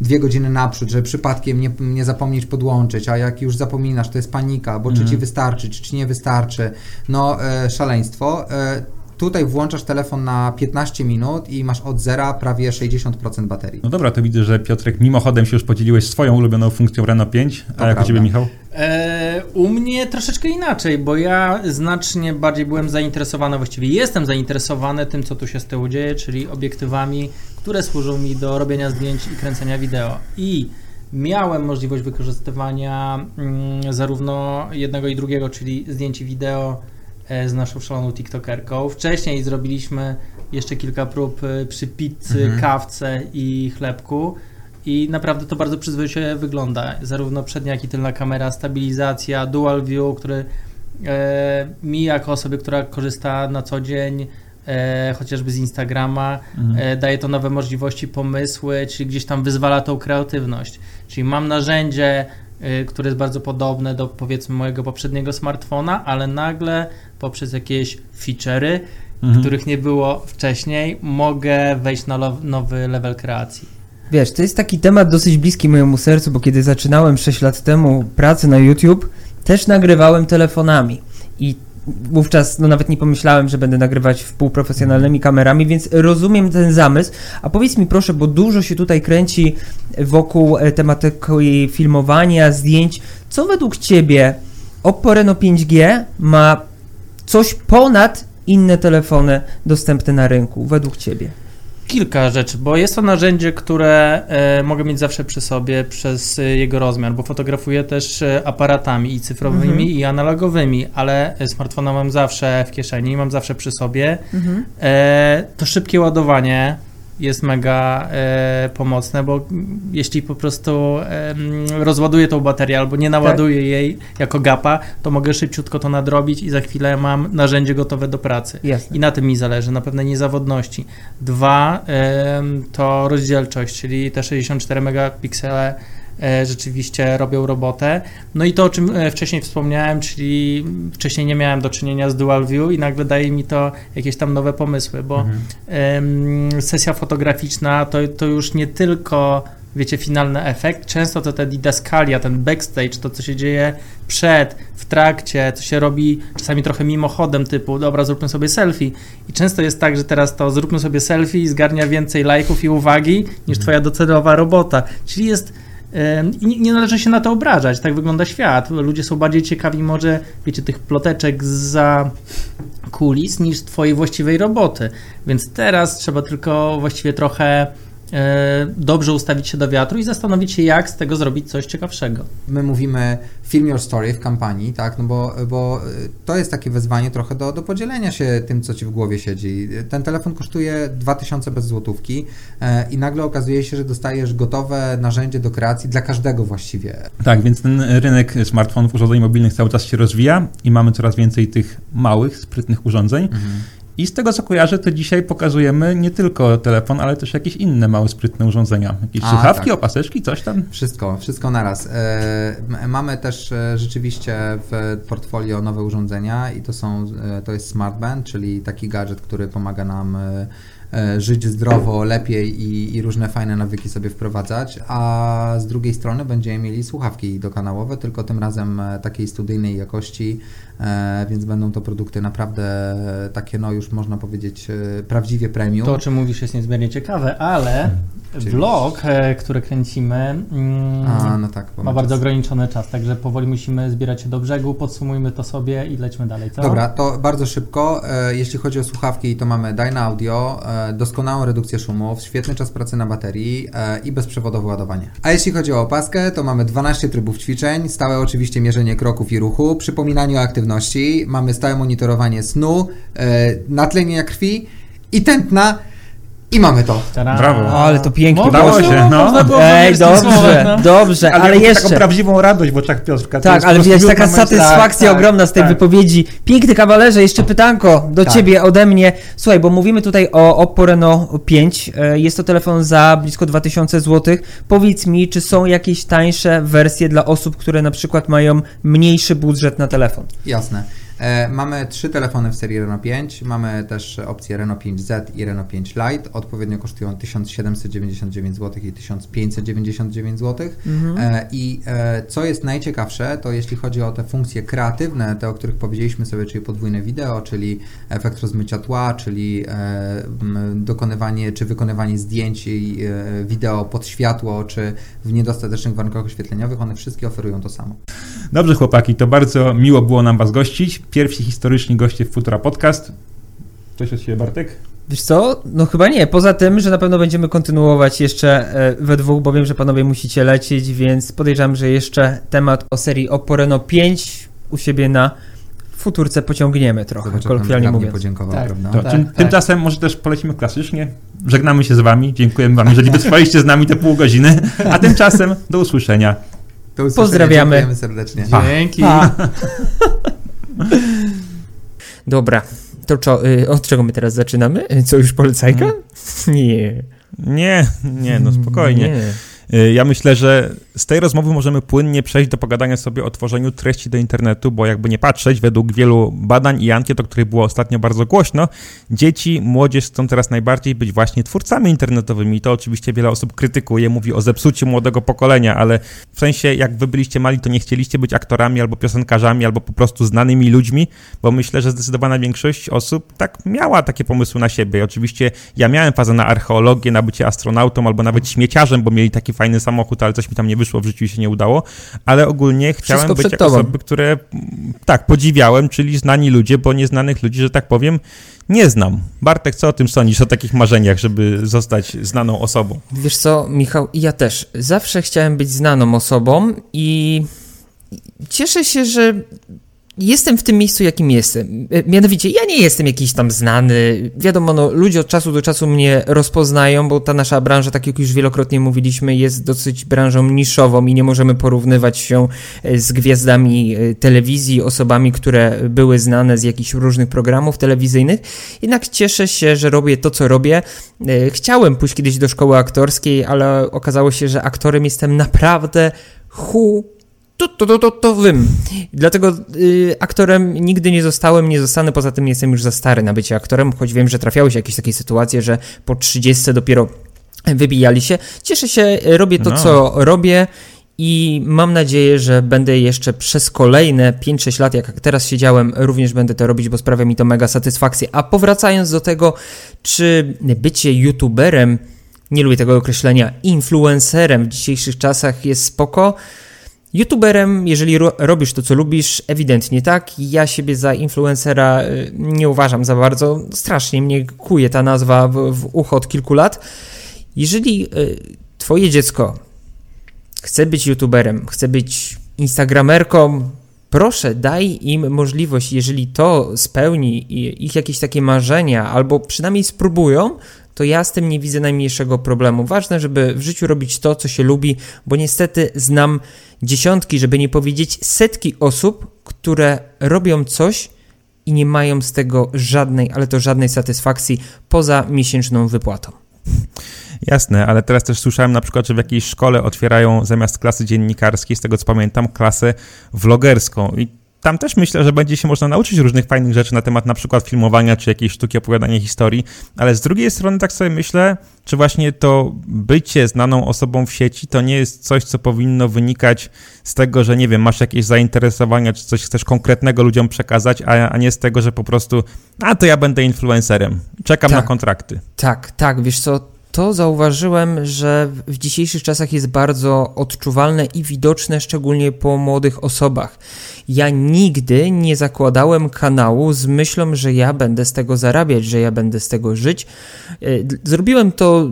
dwie godziny naprzód, że przypadkiem nie, nie zapomnieć podłączyć, a jak już zapominasz, to jest panika, bo czy ci mhm. wystarczy, czy ci nie wystarczy. No, e, szaleństwo. E, tutaj włączasz telefon na 15 minut i masz od zera prawie 60% baterii. No dobra, to widzę, że Piotrek mimochodem się już podzieliłeś swoją ulubioną funkcją Renault 5, a jak u Ciebie Michał? E, u mnie troszeczkę inaczej, bo ja znacznie bardziej byłem zainteresowany, właściwie jestem zainteresowany tym, co tu się z tyłu dzieje, czyli obiektywami, które służą mi do robienia zdjęć i kręcenia wideo. I miałem możliwość wykorzystywania mm, zarówno jednego i drugiego, czyli zdjęć wideo e, z naszą szaloną TikTokerką. Wcześniej zrobiliśmy jeszcze kilka prób e, przy pizzy, mhm. kawce i chlebku. I naprawdę to bardzo przyzwoicie wygląda. Zarówno przednia, jak i tylna kamera, stabilizacja, dual view, który e, mi jako osobie, która korzysta na co dzień e, chociażby z Instagrama, mhm. e, daje to nowe możliwości, pomysły, czyli gdzieś tam wyzwala tą kreatywność. Czyli mam narzędzie, e, które jest bardzo podobne do powiedzmy mojego poprzedniego smartfona, ale nagle poprzez jakieś feature'y, mhm. których nie było wcześniej, mogę wejść na nowy level kreacji. Wiesz, to jest taki temat dosyć bliski mojemu sercu, bo kiedy zaczynałem 6 lat temu pracę na YouTube, też nagrywałem telefonami. I wówczas no, nawet nie pomyślałem, że będę nagrywać w półprofesjonalnymi kamerami, więc rozumiem ten zamysł. A powiedz mi proszę, bo dużo się tutaj kręci wokół e, tematyki filmowania, zdjęć. Co według Ciebie Oppo Reno 5G ma coś ponad inne telefony dostępne na rynku, według Ciebie? Kilka rzeczy, bo jest to narzędzie, które e, mogę mieć zawsze przy sobie przez e, jego rozmiar, bo fotografuję też e, aparatami i cyfrowymi, mhm. i analogowymi, ale smartfona mam zawsze w kieszeni, mam zawsze przy sobie. Mhm. To szybkie ładowanie jest mega e, pomocne, bo jeśli po prostu e, rozładuję tą baterię albo nie naładuję tak. jej jako gapa, to mogę szybciutko to nadrobić i za chwilę mam narzędzie gotowe do pracy. Jasne. I na tym mi zależy, na pewnej niezawodności. Dwa e, to rozdzielczość, czyli te 64 megapiksele rzeczywiście robią robotę. No i to, o czym e, wcześniej wspomniałem, czyli wcześniej nie miałem do czynienia z dual view i nagle daje mi to jakieś tam nowe pomysły, bo mhm. sesja fotograficzna to, to już nie tylko wiecie, finalny efekt. Często to te didaskalia, ten backstage, to co się dzieje przed, w trakcie, co się robi czasami trochę mimochodem typu, dobra, zróbmy sobie selfie. I często jest tak, że teraz to zróbmy sobie selfie zgarnia więcej lajków i uwagi niż mhm. twoja docelowa robota. Czyli jest i nie, należy się na to obrażać, tak wygląda świat. Ludzie są bardziej ciekawi może, wiecie, tych ploteczek za kulis niż twojej właściwej roboty. Więc teraz trzeba tylko właściwie trochę dobrze ustawić się do wiatru i zastanowić się, jak z tego zrobić coś ciekawszego. My mówimy film your story w kampanii, tak, no bo, bo to jest takie wezwanie trochę do, do podzielenia się tym, co ci w głowie siedzi. Ten telefon kosztuje 2000 bez złotówki e, i nagle okazuje się, że dostajesz gotowe narzędzie do kreacji dla każdego właściwie. Tak, więc ten rynek smartfonów, urządzeń mobilnych cały czas się rozwija i mamy coraz więcej tych małych, sprytnych urządzeń. Mhm. I z tego co kojarzę, to dzisiaj pokazujemy nie tylko telefon, ale też jakieś inne małe, sprytne urządzenia. Jakieś A, słuchawki, tak. opaseczki, coś tam? Wszystko, wszystko naraz. E, mamy też e, rzeczywiście w portfolio nowe urządzenia i to są, e, to jest SmartBand, czyli taki gadżet, który pomaga nam żyć zdrowo, lepiej i, i, różne fajne nawyki sobie wprowadzać, a z drugiej strony będziemy mieli słuchawki dokanałowe, tylko tym razem takiej studyjnej jakości, więc będą to produkty naprawdę takie, no już można powiedzieć, prawdziwie premium. To, o czym mówisz, jest niezmiernie ciekawe, ale vlog, który kręcimy, mm, a, no tak, ma bardzo ograniczony czas, także powoli musimy zbierać się do brzegu, podsumujmy to sobie i lećmy dalej. Co? Dobra, to bardzo szybko. Jeśli chodzi o słuchawki, to mamy Dyna Audio, doskonałą redukcję szumów, świetny czas pracy na baterii e, i bezprzewodowe ładowanie. A jeśli chodzi o opaskę, to mamy 12 trybów ćwiczeń, stałe oczywiście mierzenie kroków i ruchu, przypominanie o aktywności, mamy stałe monitorowanie snu, e, natlenienia krwi i tętna i mamy to. Brawo. O, ale to pięknie. Udało się, no. Ej, dobrze, no. dobrze, ale, ale jeszcze. taką prawdziwą radość w oczach Piotrka. Tak, ale widać taka satysfakcja tak, ogromna z tej tak. wypowiedzi. Piękny kawalerze, jeszcze pytanko do tak. ciebie ode mnie. Słuchaj, bo mówimy tutaj o Oppo Reno 5. E, jest to telefon za blisko 2000 zł. Powiedz mi, czy są jakieś tańsze wersje dla osób, które na przykład mają mniejszy budżet na telefon? Jasne. E, mamy trzy telefony w serii Renault 5, mamy też opcję Renault 5Z i Renault 5 Lite, odpowiednio kosztują 1799 zł i 1599 zł. Mhm. E, I e, co jest najciekawsze, to jeśli chodzi o te funkcje kreatywne, te o których powiedzieliśmy sobie, czyli podwójne wideo, czyli efekt rozmycia tła, czyli dokonywanie czy wykonywanie zdjęć i wideo pod światło, czy w niedostatecznych warunkach oświetleniowych, one wszystkie oferują to samo. Dobrze chłopaki, to bardzo miło było nam Was gościć pierwsi historyczni goście w Futura Podcast. Coś od Ciebie, Bartek? Wiesz co? No chyba nie. Poza tym, że na pewno będziemy kontynuować jeszcze e, we dwóch, bo wiem, że panowie musicie lecieć, więc podejrzewam, że jeszcze temat o serii Oppo Reno 5 u siebie na futurce pociągniemy trochę, Zobacz, kolokwialnie mówiąc. podziękował, tak. prawda? To, tak, tym, tak. Tymczasem może też polecimy klasycznie. Żegnamy się z wami. Dziękujemy wam, że wytrwaliście z nami te pół godziny. A tymczasem do usłyszenia. Do usłyszenia. Pozdrawiamy. Dziękujemy serdecznie. Pa. Dzięki. Pa. Dobra, to co, y, od czego my teraz zaczynamy? Co, już polecajka? Hmm. Nie. Nie, nie, no spokojnie. Nie. Y, ja myślę, że z tej rozmowy możemy płynnie przejść do pogadania sobie o tworzeniu treści do internetu, bo jakby nie patrzeć, według wielu badań i ankiet, o których było ostatnio bardzo głośno, dzieci, młodzież chcą teraz najbardziej być właśnie twórcami internetowymi. I to oczywiście wiele osób krytykuje, mówi o zepsuciu młodego pokolenia, ale w sensie jak wy byliście mali, to nie chcieliście być aktorami albo piosenkarzami, albo po prostu znanymi ludźmi, bo myślę, że zdecydowana większość osób tak miała takie pomysły na siebie. I oczywiście ja miałem fazę na archeologię, na bycie astronautą albo nawet śmieciarzem, bo mieli taki fajny samochód, ale coś mi tam nie wyszło w życiu i się nie udało, ale ogólnie chciałem Wszystko być jak osoby, które tak, podziwiałem, czyli znani ludzie, bo nieznanych ludzi, że tak powiem, nie znam. Bartek, co o tym sądzisz, o takich marzeniach, żeby zostać znaną osobą? Wiesz co, Michał, ja też. Zawsze chciałem być znaną osobą i cieszę się, że jestem w tym miejscu, jakim jestem. E, mianowicie, ja nie jestem jakiś tam znany. Wiadomo, no, ludzie od czasu do czasu mnie rozpoznają, bo ta nasza branża, tak jak już wielokrotnie mówiliśmy, jest dosyć branżą niszową i nie możemy porównywać się e, z gwiazdami e, telewizji, osobami, które były znane z jakichś różnych programów telewizyjnych. Jednak cieszę się, że robię to, co robię. Chciałem pójść kiedyś do szkoły aktorskiej, ale okazało się, że aktorem jestem naprawdę hu to, to, to, to wym. Dlatego y, aktorem nigdy nie zostałem, nie zostanę, poza tym jestem już za stary na bycie aktorem, choć wiem, że trafiały się jakieś takie sytuacje, że po 30 dopiero wybijali się. Cieszę się, robię to, no. co robię i mam nadzieję, że będę jeszcze przez kolejne 5-6 lat, jak teraz siedziałem, również będę to robić, bo sprawia mi to mega satysfakcję. A powracając do tego, czy bycie youtuberem, nie lubię tego określenia, influencerem w dzisiejszych czasach jest spoko, YouTuberem, jeżeli ro robisz to, co lubisz, ewidentnie tak. Ja siebie za influencera y, nie uważam za bardzo. Strasznie mnie kuje ta nazwa w, w ucho od kilku lat. Jeżeli y, twoje dziecko chce być YouTuberem, chce być Instagramerką, proszę, daj im możliwość, jeżeli to spełni ich jakieś takie marzenia, albo przynajmniej spróbują, to ja z tym nie widzę najmniejszego problemu. Ważne, żeby w życiu robić to, co się lubi, bo niestety znam dziesiątki, żeby nie powiedzieć setki osób, które robią coś i nie mają z tego żadnej, ale to żadnej satysfakcji poza miesięczną wypłatą. Jasne, ale teraz też słyszałem na przykład, że w jakiejś szkole otwierają zamiast klasy dziennikarskiej, z tego co pamiętam, klasę vlogerską. I tam też myślę, że będzie się można nauczyć różnych fajnych rzeczy na temat na przykład filmowania czy jakiejś sztuki opowiadania historii, ale z drugiej strony tak sobie myślę, czy właśnie to bycie znaną osobą w sieci to nie jest coś, co powinno wynikać z tego, że nie wiem, masz jakieś zainteresowania, czy coś chcesz konkretnego ludziom przekazać, a, a nie z tego, że po prostu, a to ja będę influencerem, czekam tak, na kontrakty. Tak, tak, wiesz co, to zauważyłem, że w dzisiejszych czasach jest bardzo odczuwalne i widoczne, szczególnie po młodych osobach. Ja nigdy nie zakładałem kanału z myślą, że ja będę z tego zarabiać, że ja będę z tego żyć. E, zrobiłem to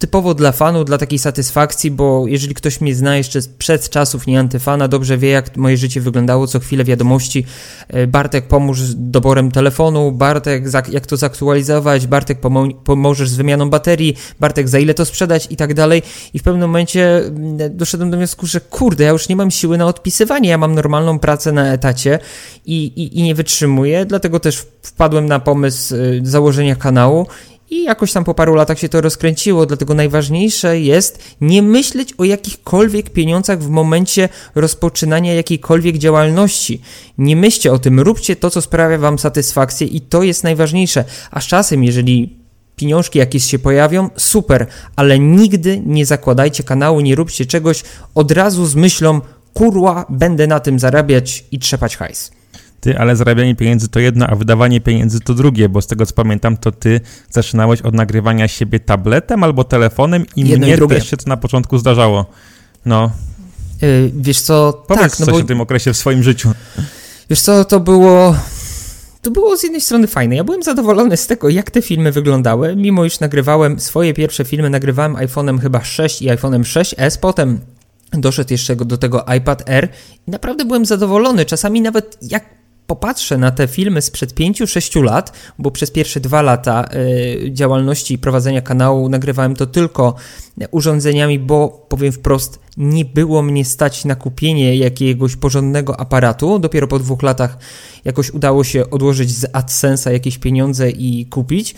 typowo dla fanu, dla takiej satysfakcji, bo jeżeli ktoś mnie zna jeszcze przed czasów nie antyfana, dobrze wie, jak moje życie wyglądało, co chwilę wiadomości. E, Bartek, pomóż z doborem telefonu, Bartek, jak to zaktualizować, Bartek, pomo pomożesz z wymianą baterii, Bartek, za ile to sprzedać? I tak dalej. I w pewnym momencie mm, doszedłem do wniosku, że kurde, ja już nie mam siły na odpisywanie, ja mam normalną pracę na etacie i, i, i nie wytrzymuję, dlatego też wpadłem na pomysł y, założenia kanału i jakoś tam po paru latach się to rozkręciło, dlatego najważniejsze jest nie myśleć o jakichkolwiek pieniądzach w momencie rozpoczynania jakiejkolwiek działalności. Nie myślcie o tym, róbcie to, co sprawia Wam satysfakcję i to jest najważniejsze. A czasem, jeżeli pieniążki jakieś się pojawią, super, ale nigdy nie zakładajcie kanału, nie róbcie czegoś od razu z myślą, kurła, będę na tym zarabiać i trzepać hajs. Ty, ale zarabianie pieniędzy to jedno, a wydawanie pieniędzy to drugie, bo z tego co pamiętam, to ty zaczynałeś od nagrywania siebie tabletem albo telefonem i jedno mnie i też się to na początku zdarzało. No. Yy, wiesz co, Powiedz tak, no coś bo... o tym okresie w swoim życiu. Wiesz co, to było... To było z jednej strony fajne. Ja byłem zadowolony z tego, jak te filmy wyglądały, mimo iż nagrywałem swoje pierwsze filmy, nagrywałem iPhone'em chyba 6 i iPhone'em 6s, potem doszedł jeszcze do tego iPad Air i naprawdę byłem zadowolony. Czasami nawet jak popatrzę na te filmy sprzed 5-6 lat, bo przez pierwsze dwa lata y, działalności i prowadzenia kanału nagrywałem to tylko urządzeniami, bo powiem wprost, nie było mnie stać na kupienie jakiegoś porządnego aparatu. Dopiero po dwóch latach jakoś udało się odłożyć z AdSense'a jakieś pieniądze i kupić.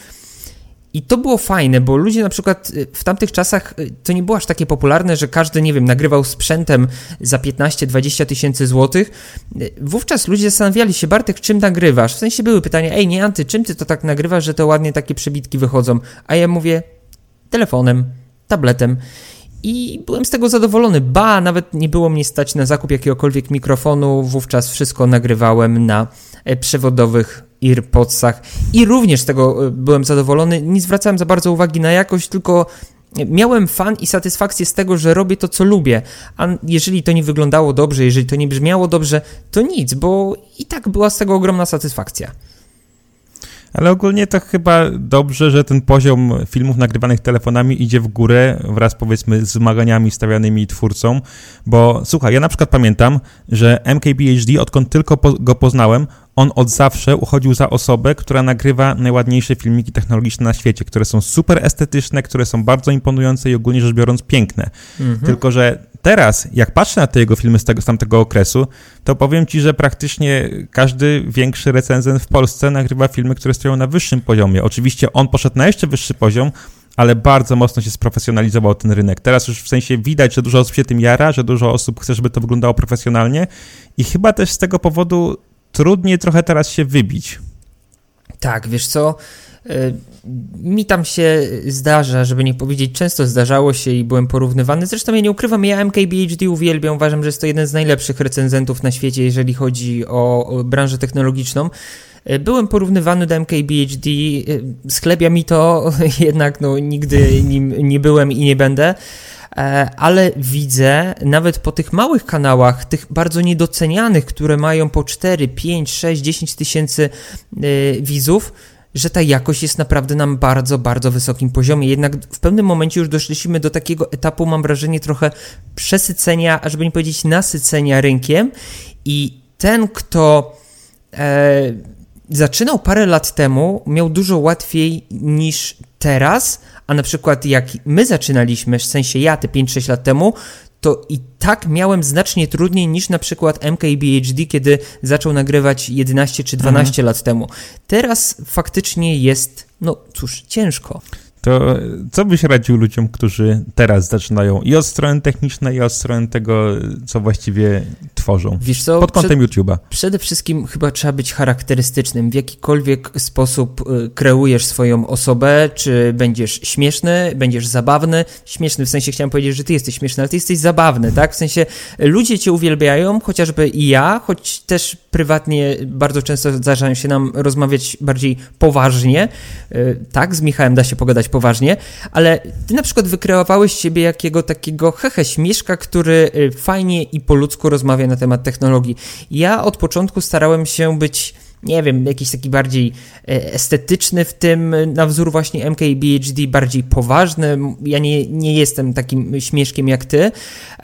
I to było fajne, bo ludzie na przykład y, w tamtych czasach y, to nie było aż takie popularne, że każdy, nie wiem, nagrywał sprzętem za 15-20 tysięcy złotych. Y, wówczas ludzie zastanawiali się, Bartek, czym nagrywasz? W sensie były pytania, ej, nie Anty, czym ty to tak nagrywasz, że to ładnie takie przebitki wychodzą? A ja mówię, telefonem, tabletem. I byłem z tego zadowolony. Ba, nawet nie było mnie stać na zakup jakiegokolwiek mikrofonu. Wówczas wszystko nagrywałem na e, przewodowych AirPodsach i również z tego e, byłem zadowolony. Nie zwracałem za bardzo uwagi na jakość, tylko miałem fan i satysfakcję z tego, że robię to, co lubię. A jeżeli to nie wyglądało dobrze, jeżeli to nie brzmiało dobrze, to nic, bo i tak była z tego ogromna satysfakcja. Ale ogólnie to chyba dobrze, że ten poziom filmów nagrywanych telefonami idzie w górę wraz powiedzmy z wymaganiami stawianymi twórcom, bo słuchaj, ja na przykład pamiętam, że MKBHD, odkąd tylko po, go poznałem, on od zawsze uchodził za osobę, która nagrywa najładniejsze filmiki technologiczne na świecie, które są super estetyczne, które są bardzo imponujące i ogólnie rzecz biorąc piękne. Mhm. Tylko, że teraz, jak patrzę na te jego filmy z, tego, z tamtego okresu, to powiem ci, że praktycznie każdy większy recenzent w Polsce nagrywa filmy, które stoją na wyższym poziomie. Oczywiście on poszedł na jeszcze wyższy poziom, ale bardzo mocno się sprofesjonalizował ten rynek. Teraz już w sensie widać, że dużo osób się tym jara, że dużo osób chce, żeby to wyglądało profesjonalnie i chyba też z tego powodu trudniej trochę teraz się wybić. Tak, wiesz co, y, mi tam się zdarza, żeby nie powiedzieć, często zdarzało się i byłem porównywany. Zresztą ja nie ukrywam, ja MKBHD uwielbiam, uważam, że jest to jeden z najlepszych recenzentów na świecie, jeżeli chodzi o branżę technologiczną. Y, byłem porównywany do MKBHD, y, sklebia mi to, jednak no, nigdy nim nie byłem i nie będę. E, ale widzę nawet po tych małych kanałach, tych bardzo niedocenianych, które mają po 4, 5, 6, 10 tysięcy e, widzów, że ta jakość jest naprawdę na bardzo, bardzo wysokim poziomie. Jednak w pewnym momencie już doszliśmy do takiego etapu, mam wrażenie, trochę przesycenia, a żeby nie powiedzieć nasycenia rynkiem i ten, kto e, zaczynał parę lat temu, miał dużo łatwiej niż teraz, a na przykład jak my zaczynaliśmy, w sensie ja te 5-6 lat temu, to i tak miałem znacznie trudniej niż na przykład MKBHD, kiedy zaczął nagrywać 11 czy 12 mhm. lat temu. Teraz faktycznie jest, no cóż, ciężko. To co byś radził ludziom, którzy teraz zaczynają i od strony technicznej, i od strony tego, co właściwie tworzą. Wiesz co, pod kątem przed, YouTube'a. Przede wszystkim chyba trzeba być charakterystycznym. W jakikolwiek sposób y, kreujesz swoją osobę, czy będziesz śmieszny, będziesz zabawny. Śmieszny w sensie chciałem powiedzieć, że ty jesteś śmieszny, ale ty jesteś zabawny, tak? W sensie ludzie cię uwielbiają, chociażby i ja, choć też prywatnie bardzo często zdarzają się nam rozmawiać bardziej poważnie. Y, tak, z Michałem da się pogadać poważnie, ale ty na przykład wykreowałeś siebie jakiego takiego hehe śmieszka, który y, fajnie i po ludzku rozmawia na temat technologii. Ja od początku starałem się być nie wiem, jakiś taki bardziej e, estetyczny w tym, na wzór właśnie MKBHD, bardziej poważny. Ja nie, nie jestem takim śmieszkiem jak ty.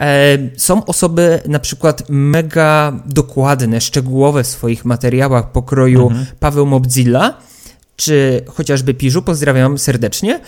E, są osoby na przykład mega dokładne, szczegółowe w swoich materiałach pokroju mhm. Paweł Mobzilla, czy chociażby Piżu, pozdrawiam serdecznie.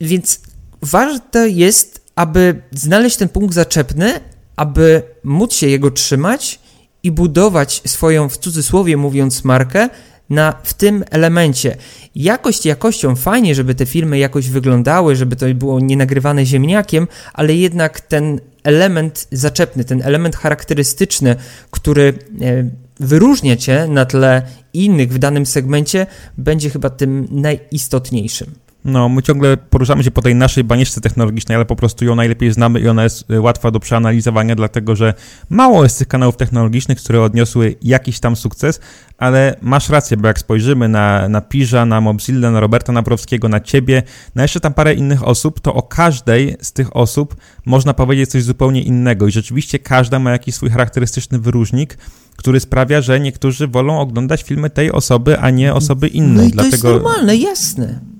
Więc ważne jest, aby znaleźć ten punkt zaczepny, aby móc się jego trzymać i budować swoją, w cudzysłowie mówiąc, markę na, w tym elemencie. Jakość jakością, fajnie, żeby te filmy jakoś wyglądały, żeby to było nie nagrywane ziemniakiem, ale jednak ten element zaczepny, ten element charakterystyczny, który e, wyróżnia cię na tle innych w danym segmencie, będzie chyba tym najistotniejszym. No, my ciągle poruszamy się po tej naszej banieczce technologicznej, ale po prostu ją najlepiej znamy i ona jest y, łatwa do przeanalizowania, dlatego że mało jest tych kanałów technologicznych, które odniosły jakiś tam sukces, ale masz rację, bo jak spojrzymy na, na Piża, na Mobzilla, na Roberta Nabrowskiego, na ciebie, na jeszcze tam parę innych osób, to o każdej z tych osób można powiedzieć coś zupełnie innego i rzeczywiście każda ma jakiś swój charakterystyczny wyróżnik, który sprawia, że niektórzy wolą oglądać filmy tej osoby, a nie osoby innej. No i to Dlatego... jest normalne, jasne.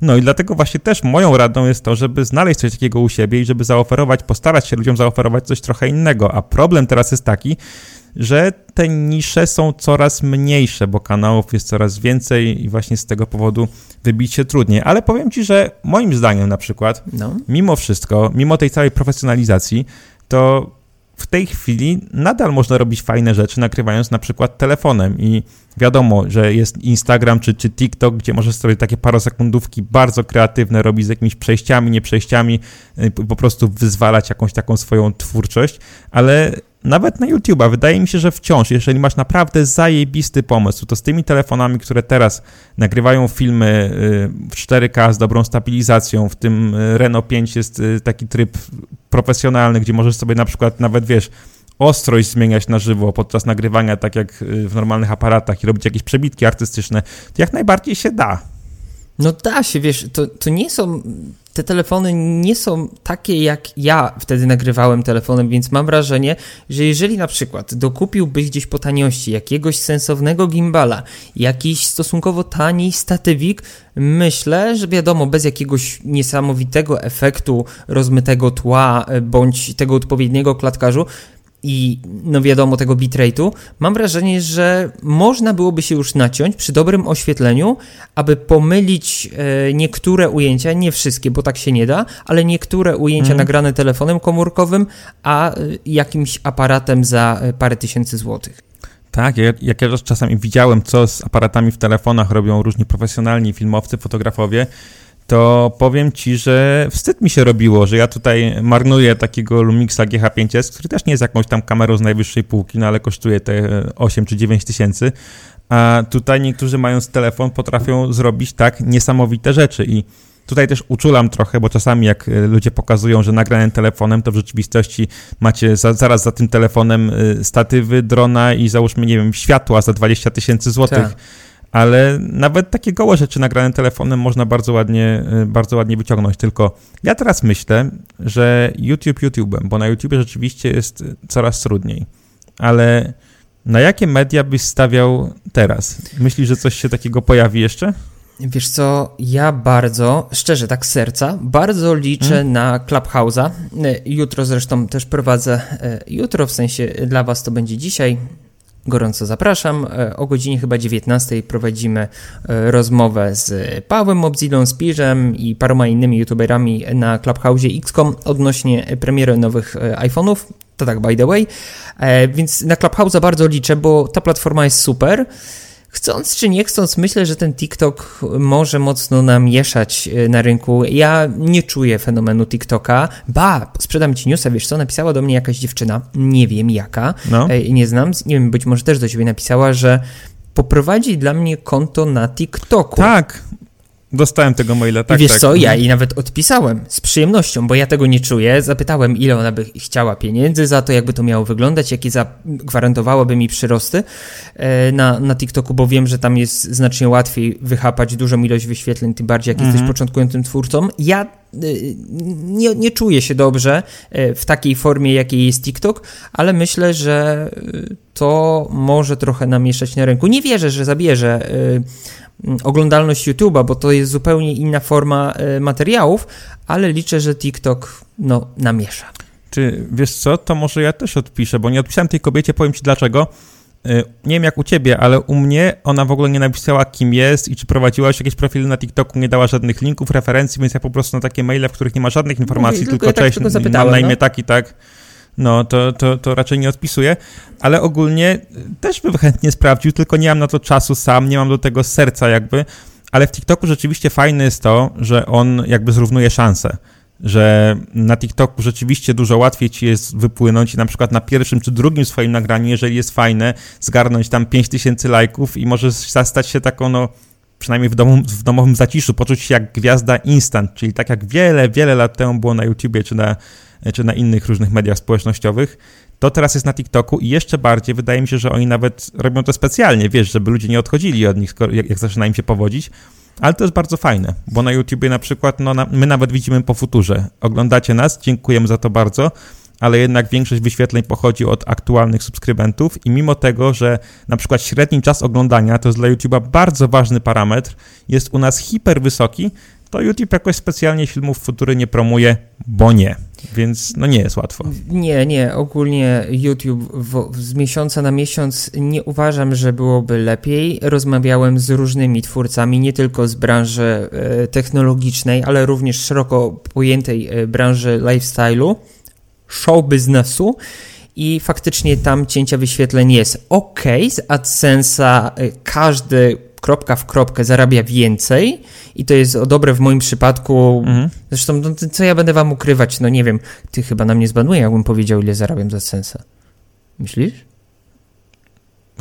No i dlatego właśnie też moją radą jest to, żeby znaleźć coś takiego u siebie i żeby zaoferować, postarać się ludziom zaoferować coś trochę innego. A problem teraz jest taki, że te nisze są coraz mniejsze, bo kanałów jest coraz więcej i właśnie z tego powodu wybić się trudniej. Ale powiem Ci, że moim zdaniem na przykład, no. mimo wszystko, mimo tej całej profesjonalizacji, to w tej chwili nadal można robić fajne rzeczy, nagrywając na przykład telefonem. I wiadomo, że jest Instagram czy, czy TikTok, gdzie możesz sobie takie parosekundówki bardzo kreatywne robić z jakimiś przejściami, nie przejściami, y, po prostu wyzwalać jakąś taką swoją twórczość, ale nawet na YouTube'a wydaje mi się, że wciąż, jeżeli masz naprawdę zajebisty pomysł, to z tymi telefonami, które teraz nagrywają filmy y, w 4K z dobrą stabilizacją, w tym y, Renault 5 jest taki tryb profesjonalny, gdzie możesz sobie na przykład nawet, wiesz, ostrość zmieniać na żywo podczas nagrywania, tak jak y, w normalnych aparatach i robić jakieś przebitki artystyczne, to jak najbardziej się da. No da się, wiesz, to, to nie są, te telefony nie są takie jak ja wtedy nagrywałem telefonem, więc mam wrażenie, że jeżeli na przykład dokupiłbyś gdzieś po taniości jakiegoś sensownego gimbala, jakiś stosunkowo tani statywik, myślę, że wiadomo, bez jakiegoś niesamowitego efektu rozmytego tła bądź tego odpowiedniego klatkarzu, i no wiadomo tego bitrate'u, mam wrażenie, że można byłoby się już naciąć przy dobrym oświetleniu, aby pomylić e, niektóre ujęcia, nie wszystkie, bo tak się nie da, ale niektóre ujęcia mm. nagrane telefonem komórkowym, a e, jakimś aparatem za e, parę tysięcy złotych. Tak, jak, jak ja czasami widziałem, co z aparatami w telefonach robią różni profesjonalni filmowcy, fotografowie, to powiem ci, że wstyd mi się robiło, że ja tutaj marnuję takiego Lumixa GH5S, który też nie jest jakąś tam kamerą z najwyższej półki, no ale kosztuje te 8 czy 9 tysięcy, a tutaj niektórzy mając telefon potrafią zrobić tak niesamowite rzeczy. I Tutaj też uczulam trochę, bo czasami jak e, ludzie pokazują, że nagranym telefonem, to w rzeczywistości macie za, zaraz za tym telefonem e, statywy, drona i załóżmy, nie wiem, światła za 20 tysięcy złotych. Tak ale nawet takie gołe rzeczy nagrane telefonem można bardzo ładnie, y, bardzo ładnie wyciągnąć. Tylko ja teraz myślę, że YouTube YouTube'em, bo na YouTube rzeczywiście jest coraz trudniej, ale na jakie media byś stawiał teraz? Myślisz, że coś się takiego pojawi jeszcze? Wiesz co, ja bardzo, szczerze tak z serca, bardzo liczę hmm? na Clubhouse'a. Y, jutro zresztą też prowadzę, y, jutro w sensie dla Was to będzie dzisiaj, gorąco zapraszam. E, o godzinie chyba 19 prowadzimy e, rozmowę z Pawłem Mobzilą, Spirzem i paroma innymi youtuberami na Clubhouse XCOM odnośnie premiery nowych e, iPhone'ów. To tak by the way. Więc na Clubhouse bardzo liczę, bo ta platforma jest super. Chcąc czy nie chcąc, myślę, że ten TikTok może mocno namieszać e, na rynku. Ja nie czuję fenomenu TikToka. Ba, sprzedam ci newsa, wiesz co, napisała do mnie jakaś dziewczyna, nie wiem jaka, no. E, nie znam, nie wiem, być może też do ciebie napisała, że poprowadzi dla mnie konto na TikToku. Tak, Dostałem tego maila, tak. I wiesz tak. co, ja jej nawet odpisałem z przyjemnością, bo ja tego nie czuję. Zapytałem, ile ona by chciała pieniędzy za to, jakby to miało wyglądać, jakie zagwarantowałoby mi przyrosty e, na, na TikToku, bo wiem, że tam jest znacznie łatwiej wychapać dużą ilość wyświetleń, tym bardziej jak mhm. jesteś początkującym twórcą. Ja e, nie, nie czuję się dobrze e, w takiej formie, jakiej jest TikTok, ale myślę, że to może trochę namieszać na rynku. Nie wierzę, że zabierze oglądalność YouTube'a, bo to jest zupełnie inna forma e, materiałów, ale liczę, że TikTok no, namiesza. Czy wiesz co, to może ja też odpiszę, bo nie odpisałem tej kobiecie, powiem ci dlaczego. E, nie wiem jak u ciebie, ale u mnie ona w ogóle nie napisała kim jest i czy prowadziłaś jakieś profile na TikToku, nie dała żadnych linków, referencji, więc ja po prostu na takie maile, w których nie ma żadnych informacji, tylko, tylko ja tak, cześć, mam na imię no? tak i tak no to, to, to raczej nie odpisuję, ale ogólnie też bym chętnie sprawdził, tylko nie mam na to czasu sam, nie mam do tego serca jakby, ale w TikToku rzeczywiście fajne jest to, że on jakby zrównuje szanse, że na TikToku rzeczywiście dużo łatwiej ci jest wypłynąć na przykład na pierwszym czy drugim swoim nagraniu, jeżeli jest fajne, zgarnąć tam 5000 lajków i możesz stać się taką no przynajmniej w, domu, w domowym zaciszu, poczuć się jak gwiazda instant, czyli tak jak wiele, wiele lat temu było na YouTubie czy na czy na innych różnych mediach społecznościowych, to teraz jest na TikToku i jeszcze bardziej wydaje mi się, że oni nawet robią to specjalnie, wiesz, żeby ludzie nie odchodzili od nich, jak, jak zaczyna im się powodzić, ale to jest bardzo fajne, bo na YouTubie na przykład, no, na, my nawet widzimy po futurze. Oglądacie nas, dziękujemy za to bardzo, ale jednak większość wyświetleń pochodzi od aktualnych subskrybentów i mimo tego, że na przykład średni czas oglądania to jest dla YouTube'a bardzo ważny parametr, jest u nas hiper wysoki, to YouTube jakoś specjalnie filmów Futury nie promuje, bo nie. Więc no nie jest łatwo. Nie, nie. Ogólnie YouTube w, z miesiąca na miesiąc nie uważam, że byłoby lepiej. Rozmawiałem z różnymi twórcami, nie tylko z branży e, technologicznej, ale również szeroko pojętej e, branży lifestyle'u, show biznesu i faktycznie tam cięcia wyświetleń jest ok. Z AdSense'a e, każdy kropka w kropkę zarabia więcej i to jest dobre w moim przypadku. Mhm. Zresztą, no, co ja będę wam ukrywać? No nie wiem, ty chyba na mnie zbanuje, jakbym powiedział, ile zarabiam za sensa. Myślisz?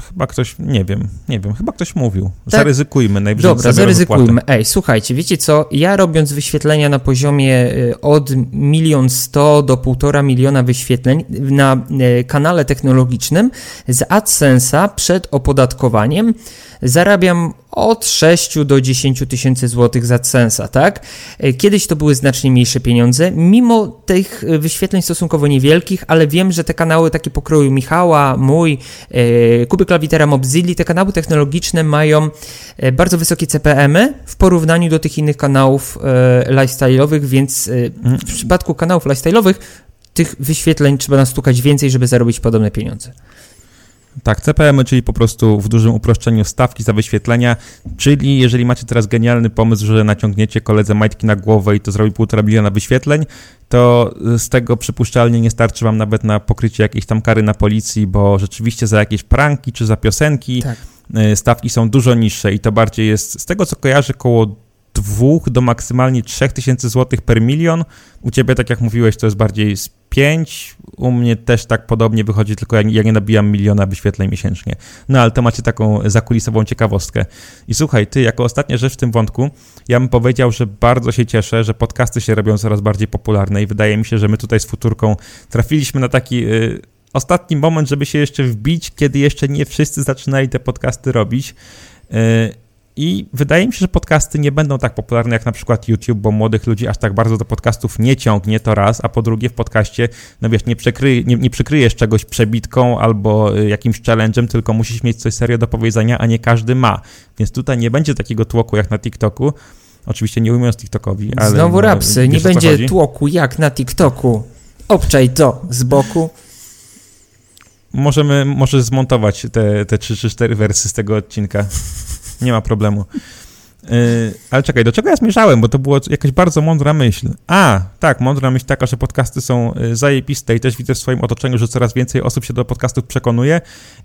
Chyba ktoś, nie wiem, nie wiem, chyba ktoś mówił. Tak? Zaryzykujmy najwyżej. Dobra, zaryzykujmy. Ej, słuchajcie, wiecie co? Ja robiąc wyświetlenia na poziomie y, od milion sto do półtora miliona wyświetleń na y, kanale technologicznym z AdSense'a przed opodatkowaniem zarabiam od 6 do 10 tysięcy złotych za Censa, tak? E, kiedyś to były znacznie mniejsze pieniądze, mimo tych e, wyświetleń stosunkowo niewielkich, ale wiem, że te kanały takie pokroju Michała, mój, e, Kuby Klawitera, Mobzilli, te kanały technologiczne mają bardzo wysokie CPM-y w porównaniu do tych innych kanałów lifestyle'owych, więc w przypadku kanałów lifestyle'owych tych wyświetleń trzeba nastukać więcej, żeby zarobić podobne pieniądze. Tak, CPM, czyli po prostu w dużym uproszczeniu stawki za wyświetlenia, czyli jeżeli macie teraz genialny pomysł, że naciągniecie koledze majtki na głowę i to zrobi półtora miliona wyświetleń, to z tego przypuszczalnie nie starczy wam nawet na pokrycie jakiejś tam kary na policji, bo rzeczywiście za jakieś pranki czy za piosenki tak. Y, stawki są dużo niższe i to bardziej jest, z tego co kojarzę, koło dwóch do maksymalnie 3000 tysięcy złotych per milion. U ciebie, tak jak mówiłeś, to jest bardziej z 5. U mnie też tak podobnie wychodzi, tylko ja, ja nie nabijam miliona wyświetleń miesięcznie. No ale to macie taką zakulisową ciekawostkę. I słuchaj, ty, jako ostatnia rzecz w tym wątku, ja bym powiedział, że bardzo się cieszę, że podcasty się robią coraz bardziej popularne i wydaje mi się, że my tutaj z Futurką trafiliśmy na taki... Yy, ostatni moment, żeby się jeszcze wbić, kiedy jeszcze nie wszyscy zaczynali te podcasty robić. Yy, i wydaje mi się, że podcasty nie będą tak popularne jak na przykład YouTube, bo młodych ludzi aż tak bardzo do podcastów nie ciągnie, to raz, a po drugie w podcaście, no wiesz, nie, przykry, nie, nie przykryjesz czegoś przebitką albo y, jakimś challenge'em, tylko musisz mieć coś serio do powiedzenia, a nie każdy ma. Więc tutaj nie będzie takiego tłoku jak na TikToku. Oczywiście nie ujmując TikTokowi, ale... Znowu no, rapsy, nie będzie tłoku jak na TikToku. Obczaj to z boku. Możemy, może zmontować te, te 3 czy 4 wersy z tego odcinka. Nie ma problemu. Yy, ale czekaj, do czego ja zmierzałem, bo to była jakaś bardzo mądra myśl. A, tak, mądra myśl taka, że podcasty są y, zajebiste i też widzę w swoim otoczeniu, że coraz więcej osób się do podcastów przekonuje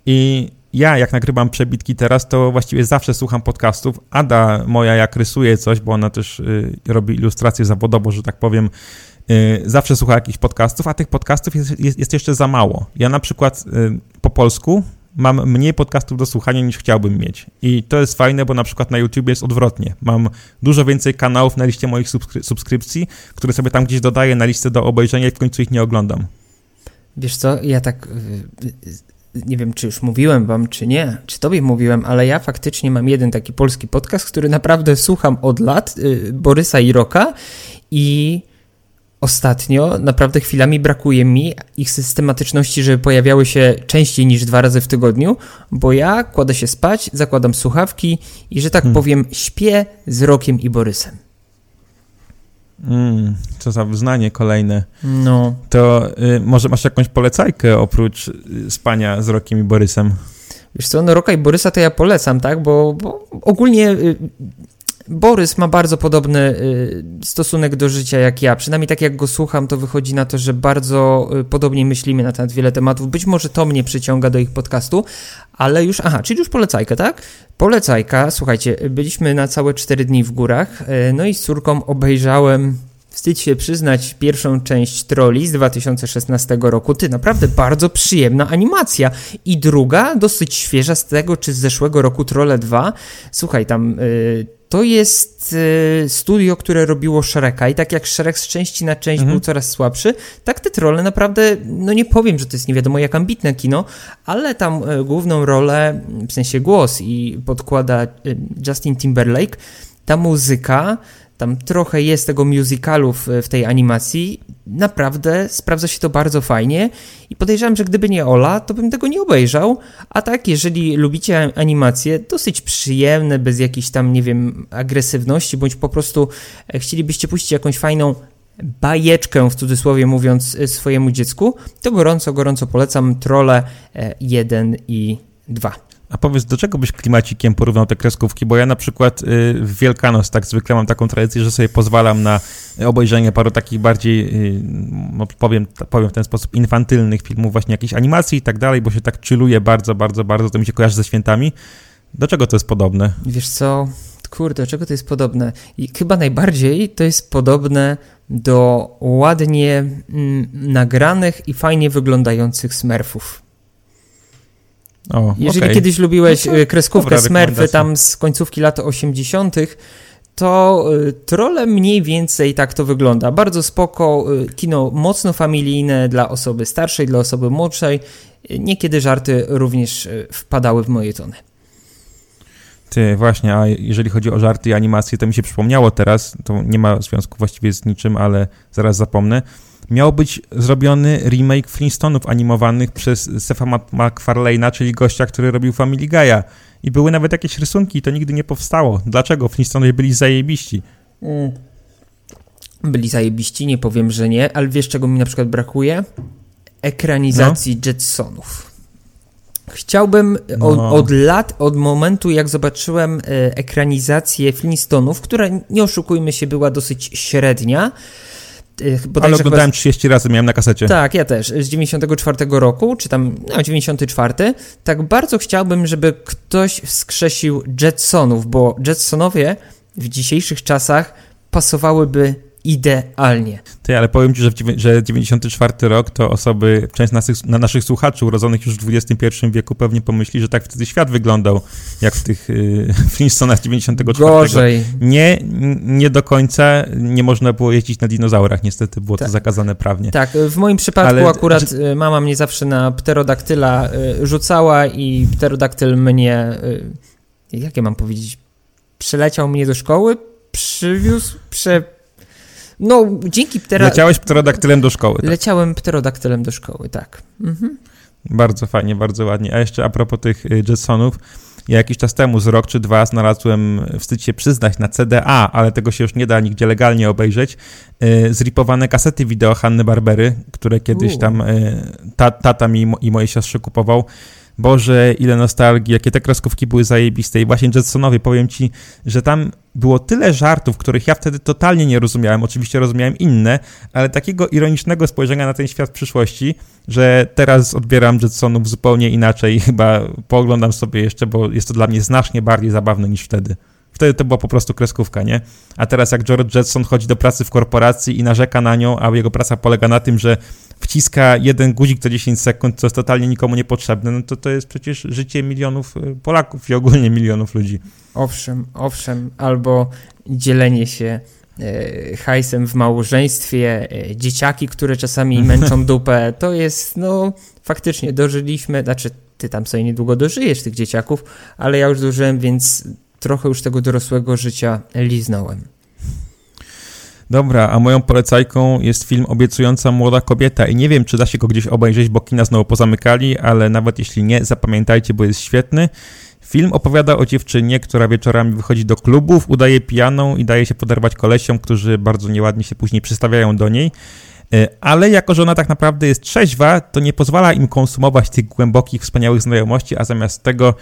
i ja, jak nagrywam przebitki teraz, to właściwie zawsze słucham podcastów. Ada moja, jak rysuje coś, bo ona też y, robi ilustracje zawodowo, że tak powiem, y, zawsze słucha jakichś podcastów, a tych podcastów jest, jest, jest jeszcze za mało. Ja na przykład po polsku mam mniej podcastów do słuchania niż chciałbym mieć. I to jest fajne, bo na przykład na YouTube jest odwrotnie. Mam dużo więcej kanałów na liście moich subskry subskrypcji, które sobie tam gdzieś dodaję na listę do obejrzenia i w końcu ich nie oglądam. Wiesz co, ja tak nie wiem, czy już mówiłem wam, czy nie, czy tobie mówiłem, ale ja faktycznie mam jeden taki polski podcast, który naprawdę słucham od lat, y, Borysa i Roka i ostatnio naprawdę chwilami brakuje mi ich systematyczności, żeby pojawiały się częściej niż dwa razy w tygodniu, bo ja kładę się spać, zakładam słuchawki i, że tak hmm. powiem, śpię z Rokiem i Borysem. Mm, co za wyznanie kolejne. No. To y, może masz jakąś polecajkę oprócz y, spania z Rokiem i Borysem? Wiesz co, no Roka i Borysa to ja polecam, tak, bo, bo ogólnie y, Borys ma bardzo podobny y, stosunek do życia jak ja. Przynajmniej tak jak go słucham, to wychodzi na to, że bardzo y, podobnie myślimy na temat wiele tematów. Być może to mnie przyciąga do ich podcastu, ale już, aha, czyli już polecajka, tak? Polecajka, słuchajcie, byliśmy na całe 4 dni w górach, y, no i z córką obejrzałem wstyd się przyznać, pierwszą część Trolli z 2016 roku. Ty, naprawdę bardzo przyjemna animacja. I druga, dosyć świeża z tego czy z zeszłego roku, Trolle 2. Słuchaj, tam... to jest y, studio, które robiło Shreka i tak jak Shrek z części na część mhm. był coraz słabszy, tak te trolle naprawdę, no nie powiem, że to jest nie wiadomo jak ambitne kino, ale tam y, główną rolę, w sensie głos i podkłada y, Justin Timberlake, ta muzyka tam trochę jest tego musicalu w, w, tej animacji. Naprawdę sprawdza się to bardzo fajnie i podejrzewam, że gdyby nie Ola, to bym tego nie obejrzał. A tak, jeżeli lubicie animacje, dosyć przyjemne, bez jakiejś tam, nie wiem, agresywności, bądź po prostu e, chcielibyście puścić jakąś fajną bajeczkę, w cudzysłowie mówiąc, e, swojemu dziecku, to gorąco, gorąco polecam Trolle 1 e, i 2. A powiedz, do czego byś klimacikiem porównał te kreskówki? Bo ja na przykład y, w Wielkanoc tak zwykle mam taką tradycję, że sobie pozwalam na obejrzenie paru takich bardziej, y, no powiem, powiem w ten sposób, infantylnych filmów, właśnie jakiejś animacji i tak dalej, bo się tak chilluje bardzo, bardzo, bardzo, to mi się kojarzy ze świętami. Do czego to jest podobne? Wiesz co, kurde, do czego to jest podobne? I chyba najbardziej to jest podobne do ładnie mm, nagranych i fajnie wyglądających smurfów. O, Jeżeli okay. kiedyś lubiłeś no kreskówkę Smurfy tam z końcówki lat 80., to y, trole mniej więcej tak to wygląda. Bardzo spoko, y, kino mocno familijne dla osoby starszej, dla osoby młodszej. Niekiedy żarty również wpadały w moje tony. Ty, właśnie, a jeżeli chodzi o żarty i animacje, to mi się przypomniało teraz, to nie ma związku właściwie z niczym, ale zaraz zapomnę miał być zrobiony remake Flintstone'ów animowanych przez Sefa MacFarlane'a, czyli gościa, który robił Family Guy'a. I były nawet jakieś rysunki i to nigdy nie powstało. Dlaczego? Flintstone'owie byli zajebiści. Mm. Byli zajebiści, nie powiem, że nie, ale wiesz czego mi na przykład brakuje? Ekranizacji no. Jetsonów. Chciałbym no. od, od, lat, od momentu jak zobaczyłem e, ekranizację Flintstone'ów, która nie oszukujmy się była dosyć średnia, Ale oglądałem chyba... 30 razy, miałem na kasecie. Tak, ja też. Z 94 roku, czy tam, no 94. Tak bardzo chciałbym, żeby ktoś wskrzesił Jetsonów, bo Jetsonowie w dzisiejszych czasach pasowałyby idealnie. Ty, ale powiem ci, że, że 94 rok to osoby, część naszych, na naszych słuchaczy urodzonych już w XXI wieku pewnie pomyśli, że tak wtedy świat wyglądał, jak w tych y, Flintstone'ach 94. Gorzej. Nie, nie do końca nie można było jeździć na dinozaurach, niestety było tak. to zakazane prawnie. Tak, w moim przypadku ale, akurat że... Y, mama mnie zawsze na pterodaktyla y, rzucała i pterodaktyl mnie, y, jak ja mam powiedzieć, przyleciał mnie do szkoły, przywiózł, prze no, dzięki ptera... Leciałeś pterodaktylem do szkoły. Tak? Leciałem pterodaktylem do szkoły, tak. Mhm. Bardzo fajnie, bardzo ładnie. A jeszcze a propos tych y, Jetsonów, ja jakiś czas temu, z rok czy dwa, znalazłem, wstyd się przyznać, na CDA, ale tego się już nie da nigdzie legalnie obejrzeć, yy, zripowane kasety wideo Hanny Barbery, które kiedyś tam yy, ta, tata mi i mojej siostrze kupował. Boże, ile nostalgii, jakie te kreskówki były zajebiste i właśnie Jetsonowie, powiem ci, że tam było tyle żartów, których ja wtedy totalnie nie rozumiałem, oczywiście rozumiałem inne, ale takiego ironicznego spojrzenia na ten świat przyszłości, że teraz odbieram Jetsonów zupełnie inaczej, chyba pooglądam sobie jeszcze, bo jest to dla mnie znacznie bardziej zabawne niż wtedy. Wtedy to była po prostu kreskówka, nie? A teraz jak George Jetson chodzi do pracy w korporacji i narzeka na nią, a jego praca polega na tym, że wciska jeden guzik co 10 sekund, co jest totalnie nikomu niepotrzebne, no to to jest przecież życie milionów y, Polaków i ogólnie milionów ludzi. Owszem, owszem, albo dzielenie się e, hajsem w małżeństwie, e, dzieciaki, które czasami męczą dupę, to jest, no, faktycznie dożyliśmy, znaczy ty tam sobie niedługo dożyjesz tych dzieciaków, ale ja już dożyłem, więc trochę już tego dorosłego życia liznąłem. Dobra, a moją polecajką jest film Obiecująca młoda kobieta i nie wiem, czy da się go gdzieś obejrzeć, bo kina znowu pozamykali, ale nawet jeśli nie, zapamiętajcie, bo jest świetny. Film opowiada o dziewczynie, która wieczorami wychodzi do klubów, udaje pijaną i daje się poderwać kolesiom, którzy bardzo nieładnie się później przystawiają do niej. E, ale jako, że ona tak naprawdę jest trzeźwa, to nie pozwala im konsumować tych głębokich, wspaniałych znajomości, a zamiast tego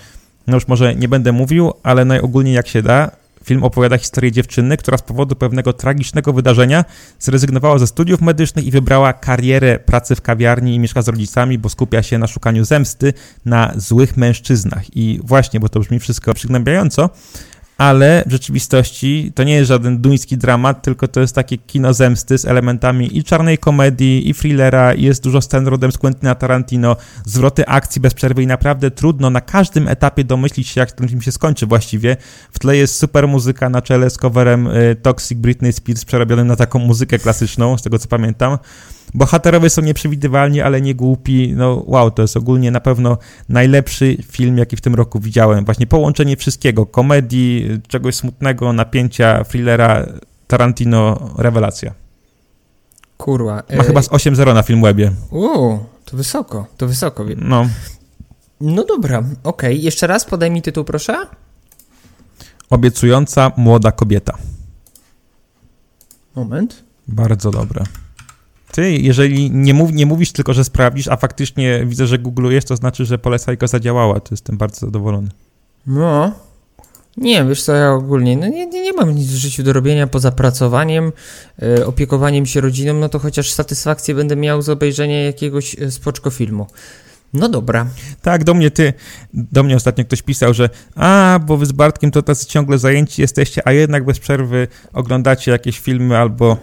no już może nie będę mówił, ale najogólniej jak się da, film opowiada historię dziewczyny, która z powodu pewnego tragicznego wydarzenia zrezygnowała ze studiów medycznych i wybrała karierę pracy w kawiarni i mieszka z rodzicami, bo skupia się na szukaniu zemsty na złych mężczyznach. I właśnie, bo to brzmi wszystko przygnębiająco, ale w rzeczywistości to nie jest żaden duński dramat, tylko to jest takie kino zemsty z elementami i czarnej komedii, i thrillera, i jest dużo scen rodem z Quentina Tarantino, zwroty akcji bez przerwy i naprawdę trudno na każdym etapie domyślić się, jak ten film się skończy właściwie. W tle jest super muzyka na czele z coverem y, Toxic Britney Spears przerobionym na taką muzykę klasyczną, z tego co pamiętam. Bohaterowie są nieprzewidywalni, ale nie głupi. No wow, to jest ogólnie na pewno najlepszy film, jaki w tym roku widziałem. Właśnie połączenie wszystkiego, komedii, czegoś smutnego, napięcia, thrillera, Tarantino, rewelacja. Kurwa. Ma chyba z 8-0 na Filmwebie. Uuu, to wysoko, to wysoko. No. No dobra, okej. Okay. Jeszcze raz podaj mi tytuł, proszę. Obiecująca młoda kobieta. Moment. Bardzo dobre. Ty, jeżeli nie, mów, nie mówisz tylko, że sprawdzisz, a faktycznie widzę, że googlujesz, to znaczy, że polecajka zadziałała. To jestem bardzo zadowolony. No. Nie, wiesz co, ja ogólnie no nie, nie mam nic w życiu do robienia poza pracowaniem, yy, opiekowaniem się rodziną, no to chociaż satysfakcję będę miał z obejrzenia jakiegoś e, spoczko filmu. No dobra. Tak, do mnie ty, do mnie ostatnio ktoś pisał, że a, bo wy z Bartkiem to tacy ciągle zajęci jesteście, a jednak bez przerwy oglądacie jakieś filmy albo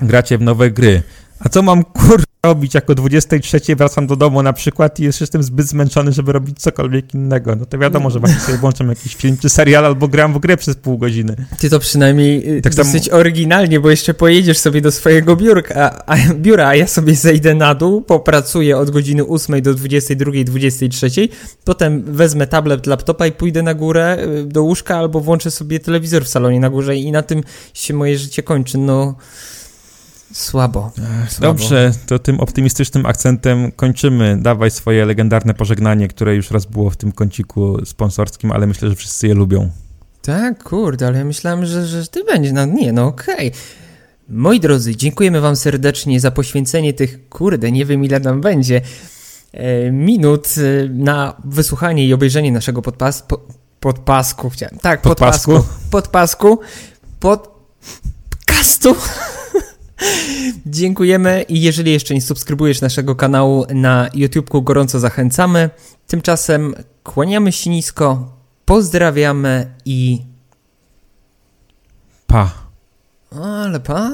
gracie w nowe gry. A co mam kur robić jako 23 wracam do domu na przykład i jestem zbyt zmęczony, żeby robić cokolwiek innego. No to wiadomo, że właśnie sobie włączam jakiś film czy serial albo gram w grę przez pół godziny. Ty to przynajmniej y, tak dosyć tam... oryginalnie, bo jeszcze pojedziesz sobie do swojego biurka, a, biura, a ja sobie zejdę na dół, popracuję od godziny 8 do 22, 23, potem wezmę tablet, laptopa i pójdę na górę y, do łóżka albo włączę sobie telewizor w salonie na górze i na tym się moje życie kończy. No... Słabo. Słabo. Dobrze, to tym optymistycznym akcentem kończymy. Dawaj swoje legendarne pożegnanie, które już raz było w tym kąciku sponsorskim, ale myślę, że wszyscy je lubią. Tak, kurde, ale ja myślałem, że, że ty będziesz. No nie, no okej. Okay. Moi drodzy, dziękujemy wam serdecznie za poświęcenie tych, kurde, nie wiem ile nam będzie, e, minut e, na wysłuchanie i obejrzenie naszego podpas, po, podpasku. Chciałem, tak, podpasku. Podpasku. Pod, podcastu. Dziękujemy i jeżeli jeszcze nie subskrybujesz naszego kanału na YouTubeku, gorąco zachęcamy. Tymczasem kłaniamy się nisko, pozdrawiamy i... Pa. Ale pa.